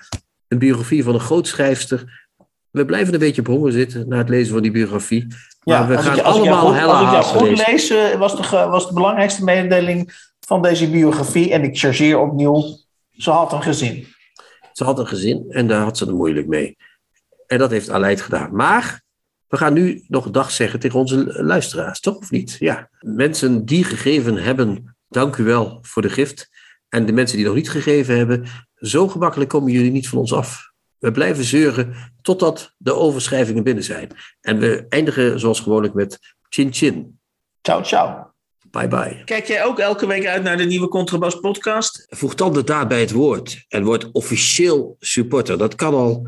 Een biografie van een groot schrijfster. We blijven een beetje op honger zitten na het lezen van die biografie. Maar ja, we gaan ik, allemaal goed, Hella Als ik jou goed lees, was de, was de belangrijkste mededeling van deze biografie. En ik chargeer opnieuw, ze had een gezin. Ze had een gezin en daar had ze het moeilijk mee. En dat heeft Aleid gedaan. Maar we gaan nu nog dag zeggen tegen onze luisteraars, toch of niet? Ja. Mensen die gegeven hebben, dank u wel voor de gift. En de mensen die nog niet gegeven hebben, zo gemakkelijk komen jullie niet van ons af. We blijven zeuren totdat de overschrijvingen binnen zijn. En we eindigen zoals gewoonlijk met chin chin. Ciao, ciao. Bye bye. Kijk jij ook elke week uit naar de nieuwe Contrabas podcast? Voeg dan de daad bij het woord en word officieel supporter. Dat kan al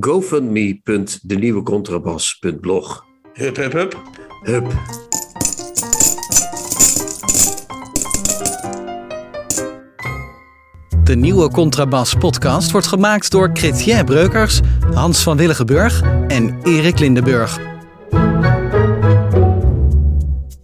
gofundme.denieuwecontrabas.blog. Hup, hup, hup. Hup. De nieuwe Contrabas podcast wordt gemaakt door Chrétien Breukers, Hans van Willigenburg en Erik Lindenburg.